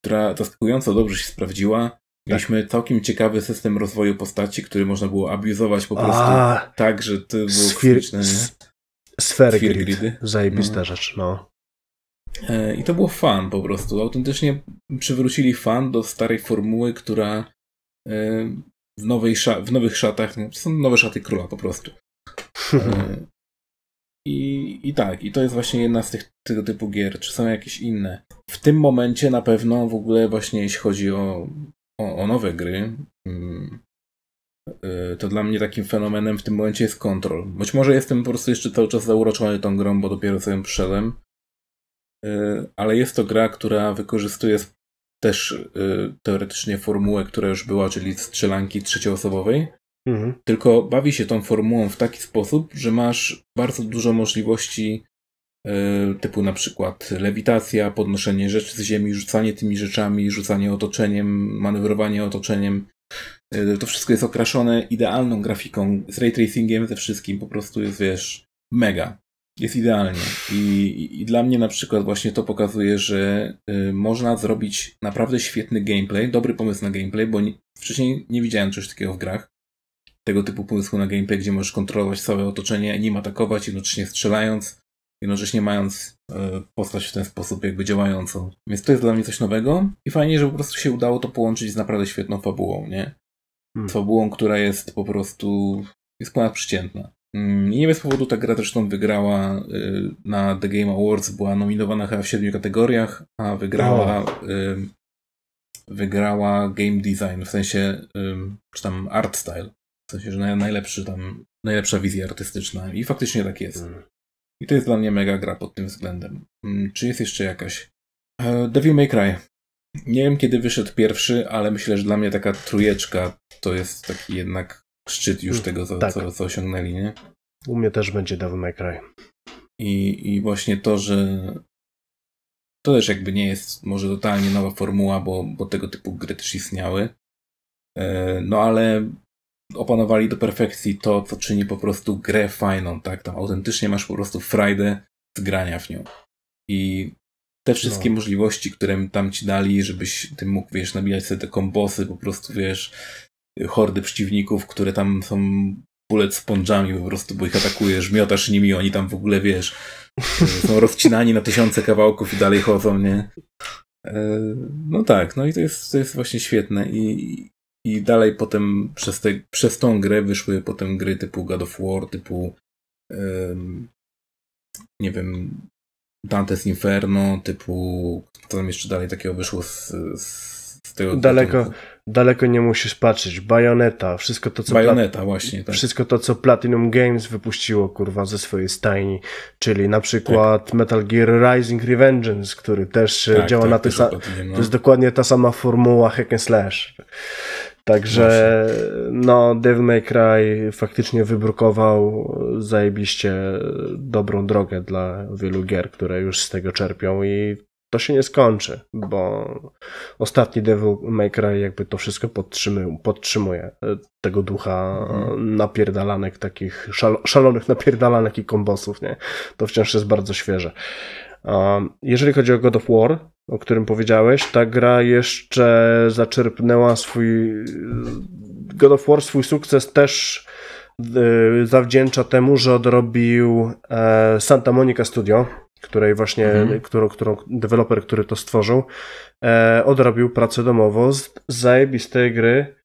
która zaskakująco dobrze się sprawdziła. Mieliśmy tak. całkiem ciekawy system rozwoju postaci, który można było abuzować po prostu A, tak, że to było sfir, Sfery grid. gridy. Zajebista no. rzecz, no. E, I to było fan po prostu. Autentycznie przywrócili fan do starej formuły, która e, w, nowej w nowych szatach, no, są nowe szaty króla po prostu. E, I, I tak, i to jest właśnie jedna z tych tego typu gier. Czy są jakieś inne? W tym momencie na pewno w ogóle właśnie jeśli chodzi o, o, o nowe gry, mm, to dla mnie takim fenomenem w tym momencie jest Control. Być może jestem po prostu jeszcze cały czas zauroczony tą grą, bo dopiero sobie przyszedłem, ale jest to gra, która wykorzystuje też y, teoretycznie formułę, która już była, czyli strzelanki trzecioosobowej. Mhm. Tylko bawi się tą formułą w taki sposób, że masz bardzo dużo możliwości y, typu na przykład lewitacja, podnoszenie rzeczy z ziemi, rzucanie tymi rzeczami, rzucanie otoczeniem, manewrowanie otoczeniem. Y, to wszystko jest okraszone idealną grafiką, z ray tracingiem, ze wszystkim. Po prostu jest, wiesz, mega. Jest idealnie. I, I, dla mnie na przykład właśnie to pokazuje, że y, można zrobić naprawdę świetny gameplay, dobry pomysł na gameplay, bo nie, wcześniej nie widziałem czegoś takiego w grach. Tego typu pomysłu na gameplay, gdzie możesz kontrolować całe otoczenie, nim atakować, jednocześnie strzelając, jednocześnie mając y, postać w ten sposób jakby działającą. Więc to jest dla mnie coś nowego i fajnie, że po prostu się udało to połączyć z naprawdę świetną fabułą, nie? Hmm. Fabułą, która jest po prostu jest ponadprzeciętna. Mm, I nie bez powodu ta gra zresztą wygrała y, na The Game Awards, była nominowana chyba w siedmiu kategoriach, a wygrała oh. wygrała game design, w sensie czy tam art style, w sensie, że najlepszy tam, najlepsza wizja artystyczna i faktycznie tak jest. Mm. I to jest dla mnie mega gra pod tym względem. Mm, czy jest jeszcze jakaś? E, Devil May Cry. Nie wiem kiedy wyszedł pierwszy, ale myślę, że dla mnie taka trujeczka to jest taki jednak szczyt już mm, tego, co, tak. co, co osiągnęli, nie? U mnie też będzie Devil May Cry. I, I właśnie to, że to też jakby nie jest może totalnie nowa formuła, bo, bo tego typu gry też istniały. E, no ale opanowali do perfekcji to, co czyni po prostu grę fajną, tak? Tam autentycznie masz po prostu frajdę z grania w nią. I te wszystkie no. możliwości, które tam ci dali, żebyś ty mógł, wiesz, nabijać sobie te kombosy, po prostu, wiesz, hordy przeciwników, które tam są bullet sponge'ami po prostu, bo ich atakujesz, miotasz nimi, oni tam w ogóle, wiesz, są rozcinani na tysiące kawałków i dalej chodzą, nie? E, no tak, no i to jest, to jest właśnie świetne i, i dalej potem przez, te, przez tą grę wyszły potem gry typu God of War, typu um, nie wiem, Dante's Inferno, typu co tam jeszcze dalej takiego wyszło z, z tego daleko, daleko nie musisz patrzeć. Bayonetta, wszystko to, co. Bayonetta, właśnie. Tak. Wszystko to, co Platinum Games wypuściło, kurwa, ze swojej stajni. Czyli na przykład tak. Metal Gear Rising Revengeance, który też e, tak, działa tak, na tej samej. No. To jest dokładnie ta sama formuła hack and slash. Także no, Devil May Cry faktycznie wybrukował zajebiście dobrą drogę dla wielu gier, które już z tego czerpią i to się nie skończy, bo ostatni Devil May Cry jakby to wszystko podtrzymuje, podtrzymuje tego ducha mhm. napierdalanek, takich szal, szalonych napierdalanek i kombosów, nie? To wciąż jest bardzo świeże. Jeżeli chodzi o God of War, o którym powiedziałeś, ta gra jeszcze zaczerpnęła swój God of War swój sukces też y, zawdzięcza temu, że odrobił e, Santa Monica Studio, której właśnie, mhm. którą, którą deweloper, który to stworzył, e, odrobił pracę domową z zajebistej gry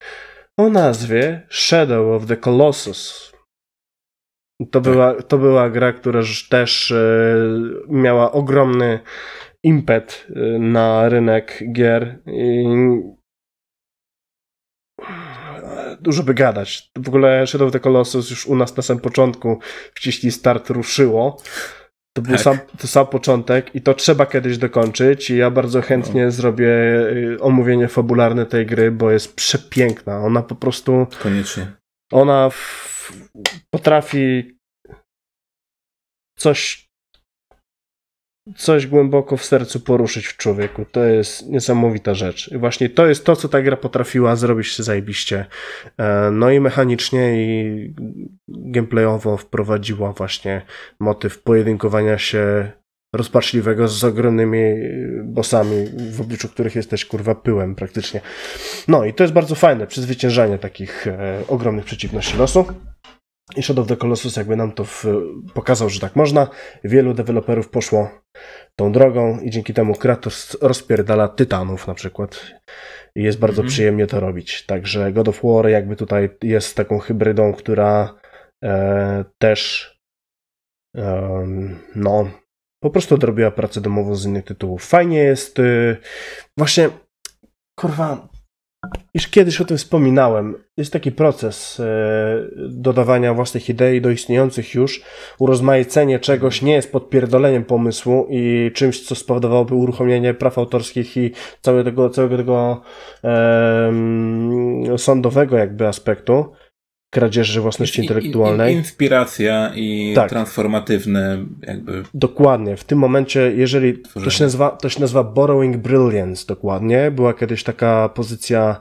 o nazwie Shadow of the Colossus. To, tak. była, to była gra, która też e, miała ogromny impet e, na rynek gier i dużo by gadać. W ogóle Shadow of the Colossus już u nas na samym początku wciśli start ruszyło. To był tak. sam, to sam początek i to trzeba kiedyś dokończyć i ja bardzo chętnie no. zrobię y, omówienie fabularne tej gry, bo jest przepiękna. Ona po prostu... Koniecznie. Ona w, potrafi coś coś głęboko w sercu poruszyć w człowieku. To jest niesamowita rzecz. I właśnie to jest to, co ta gra potrafiła zrobić zajebiście. E, no i mechanicznie i gameplayowo wprowadziła właśnie motyw pojedynkowania się rozpaczliwego z ogromnymi bossami, w obliczu których jesteś kurwa pyłem praktycznie. No i to jest bardzo fajne, przezwyciężanie takich e, ogromnych przeciwności losu. I Shadow of the Colossus jakby nam to w, pokazał, że tak można. Wielu deweloperów poszło tą drogą i dzięki temu Kratos rozpierdala tytanów na przykład. I jest bardzo mm -hmm. przyjemnie to robić. Także God of War jakby tutaj jest taką hybrydą, która e, też e, no po prostu odrobiła pracę domową z innych tytułów. Fajnie jest e, właśnie kurwa już kiedyś o tym wspominałem. Jest taki proces e, dodawania własnych idei do istniejących już. Urozmaicenie czegoś nie jest podpierdoleniem pomysłu i czymś, co spowodowałoby uruchomienie praw autorskich i całego tego, całego tego e, sądowego jakby aspektu kradzieży własności intelektualnej. I, i, inspiracja i tak. transformatywne jakby. Dokładnie. W tym momencie, jeżeli to się, nazywa, to się nazywa borrowing brilliance dokładnie. Była kiedyś taka pozycja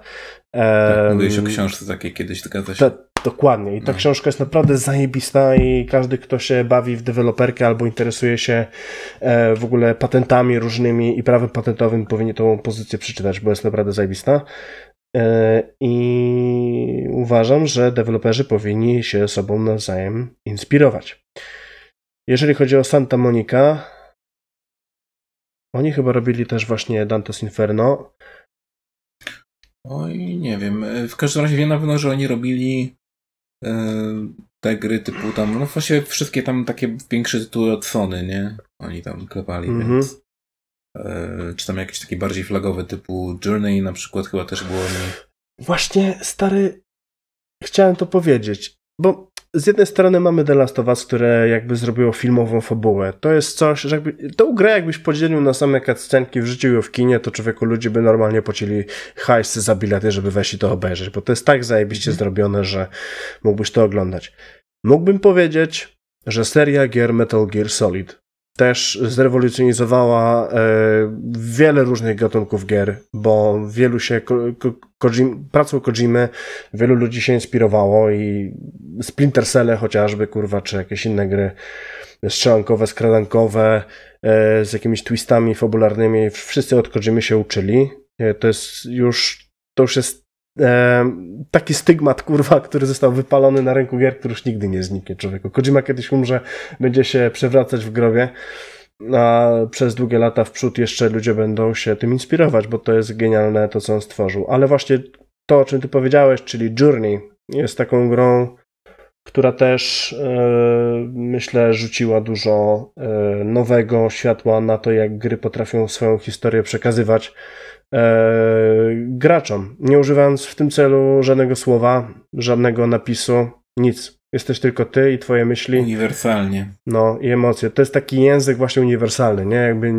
tak, mówiłeś o książce takiej kiedyś, zgadza się. dokładnie. I ta no. książka jest naprawdę zajebista i każdy, kto się bawi w deweloperkę albo interesuje się e, w ogóle patentami różnymi i prawem patentowym powinien tą pozycję przeczytać, bo jest naprawdę zajebista. E, I uważam, że deweloperzy powinni się sobą nawzajem inspirować. Jeżeli chodzi o Santa Monica, oni chyba robili też właśnie Dante's Inferno. Oj, nie wiem. W każdym razie wiem na pewno, że oni robili e, te gry typu tam, no właśnie wszystkie tam takie większe tytuły od Sony, nie? Oni tam klepali, mm -hmm. więc E, czy tam jakieś takie bardziej flagowe typu Journey na przykład chyba też było mi. Właśnie, stary, chciałem to powiedzieć, bo z jednej strony mamy The Last of Us, które jakby zrobiło filmową fabułę. To jest coś, że jakby, tą grę jakbyś podzielił na same cutscenki, wrzucił ją w kinie, to człowieku ludzie by normalnie płacili hajsy za bilety, żeby wejść i to obejrzeć, bo to jest tak zajebiście mm. zrobione, że mógłbyś to oglądać. Mógłbym powiedzieć, że seria gier Metal Gear Solid też zrewolucjonizowała e, wiele różnych gatunków gier, bo wielu się ko, ko, Kojim, pracą Kojimy wielu ludzi się inspirowało i Splinter Cell chociażby, kurwa, czy jakieś inne gry strzelankowe, skradankowe, e, z jakimiś twistami fabularnymi, wszyscy od Kojimy się uczyli. E, to jest już, to już jest taki stygmat, kurwa, który został wypalony na rynku gier, który już nigdy nie zniknie człowieku. Kojima kiedyś umrze, będzie się przewracać w grobie, a przez długie lata w przód jeszcze ludzie będą się tym inspirować, bo to jest genialne to, co on stworzył. Ale właśnie to, o czym ty powiedziałeś, czyli Journey, jest taką grą, która też e, myślę rzuciła dużo e, nowego światła na to, jak gry potrafią swoją historię przekazywać graczom, nie używając w tym celu żadnego słowa, żadnego napisu, nic. Jesteś tylko ty i twoje myśli. Uniwersalnie. No i emocje. To jest taki język właśnie uniwersalny, nie? Jakby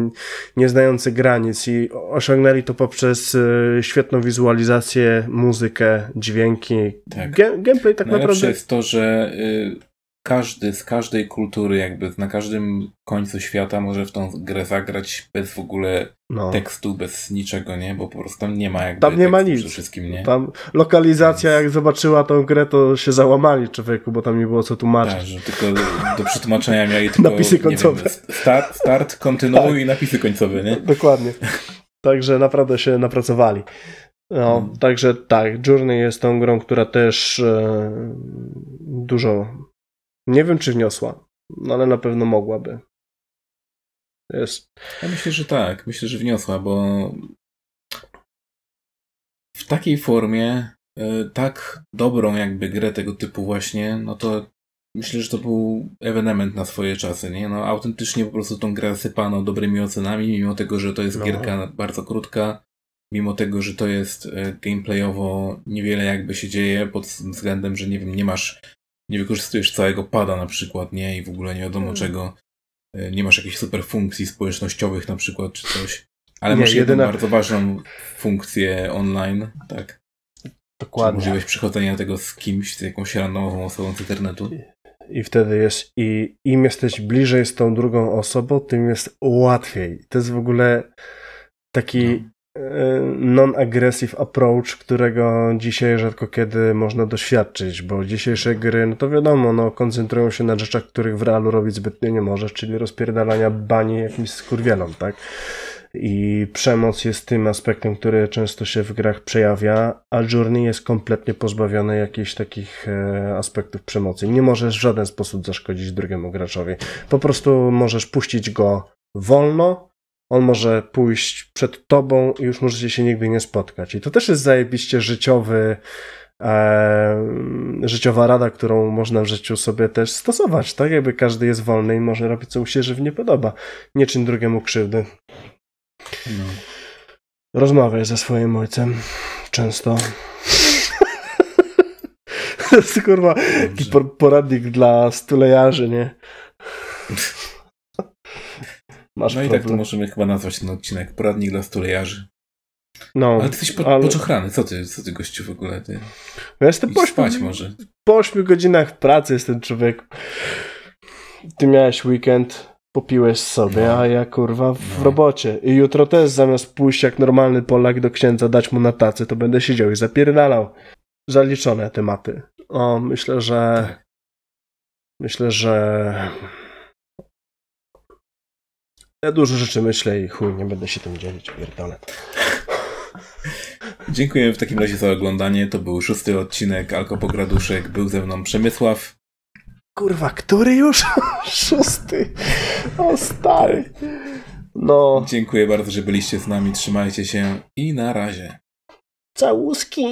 nie znający granic i osiągnęli to poprzez y, świetną wizualizację, muzykę, dźwięki. Tak. gameplay tak Najlepsze naprawdę. jest to, że y, każdy z każdej kultury, jakby na każdym końcu świata może w tą grę zagrać bez w ogóle no. tekstu, bez niczego, nie? Bo po prostu tam nie ma jakby Tam nie ma nic. Wszystkim, nie? Tam lokalizacja, Więc... jak zobaczyła tą grę, to się załamali człowieku, bo tam nie było co tłumaczyć. Tak, że tylko do przetłumaczenia mieli tylko napisy końcowe. Wiem, start, start, kontynuuj tak. i napisy końcowe, nie? Dokładnie. Także naprawdę się napracowali. No, hmm. także tak, Journey jest tą grą, która też e, dużo nie wiem, czy wniosła, no ale na pewno mogłaby. Jest. Ja myślę, że tak. Myślę, że wniosła, bo w takiej formie, e, tak dobrą jakby grę tego typu właśnie, no to myślę, że to był ewenement na swoje czasy, nie? No autentycznie po prostu tą grę sypano dobrymi ocenami, mimo tego, że to jest no. gierka bardzo krótka, mimo tego, że to jest e, gameplayowo niewiele jakby się dzieje pod względem, że nie wiem, nie masz nie wykorzystujesz całego pada na przykład, nie? I w ogóle nie wiadomo hmm. czego. E, nie masz jakichś super funkcji społecznościowych na przykład, czy coś. Ale nie, masz jedną jedyna... bardzo ważną funkcję online, tak? Dokładnie. możliwość przychodzenia tego z kimś, z jakąś randomową osobą z internetu. I wtedy jest, i im jesteś bliżej z tą drugą osobą, tym jest łatwiej. To jest w ogóle taki no. Non-aggressive approach, którego dzisiaj rzadko kiedy można doświadczyć, bo dzisiejsze gry, no to wiadomo, no, koncentrują się na rzeczach, których w realu robić zbytnio nie możesz, czyli rozpierdalania bani jakimś skurwielom, tak? I przemoc jest tym aspektem, który często się w grach przejawia, a Journey jest kompletnie pozbawiony jakichś takich e, aspektów przemocy. Nie możesz w żaden sposób zaszkodzić drugiemu graczowi. Po prostu możesz puścić go wolno, on może pójść przed tobą i już możecie się nigdy nie spotkać. I to też jest zajebiście życiowy, e, życiowa rada, którą można w życiu sobie też stosować, tak? Jakby każdy jest wolny i może robić, co mu się żywnie podoba. Nie czyn drugiemu krzywdy. No. Rozmawiaj ze swoim ojcem. Często. to jest kurwa poradnik dla stulejarzy, nie? Masz no problem. i tak to możemy chyba nazwać ten odcinek. Poradnik dla stulejarzy. No, ale ty jesteś po, ale... poczochrany. Co ty, co ty gościu w ogóle? Ty? Ja jestem po spać może. Po 8 godzinach pracy jestem człowiek. Ty miałeś weekend, popiłeś sobie, no. a ja kurwa w no. robocie. I jutro też zamiast pójść jak normalny Polak do księdza, dać mu na tacy, to będę siedział i zapierdalał. Zaliczone tematy. O, myślę, że tak. myślę, że ja dużo rzeczy myślę i chuj, nie będę się tym dzielić, pierdolę. Dziękuję w takim razie za oglądanie. To był szósty odcinek Alkopograduszek. Był ze mną Przemysław. Kurwa, który już? Szósty. O stary. No. Dziękuję bardzo, że byliście z nami. Trzymajcie się i na razie. Całuski.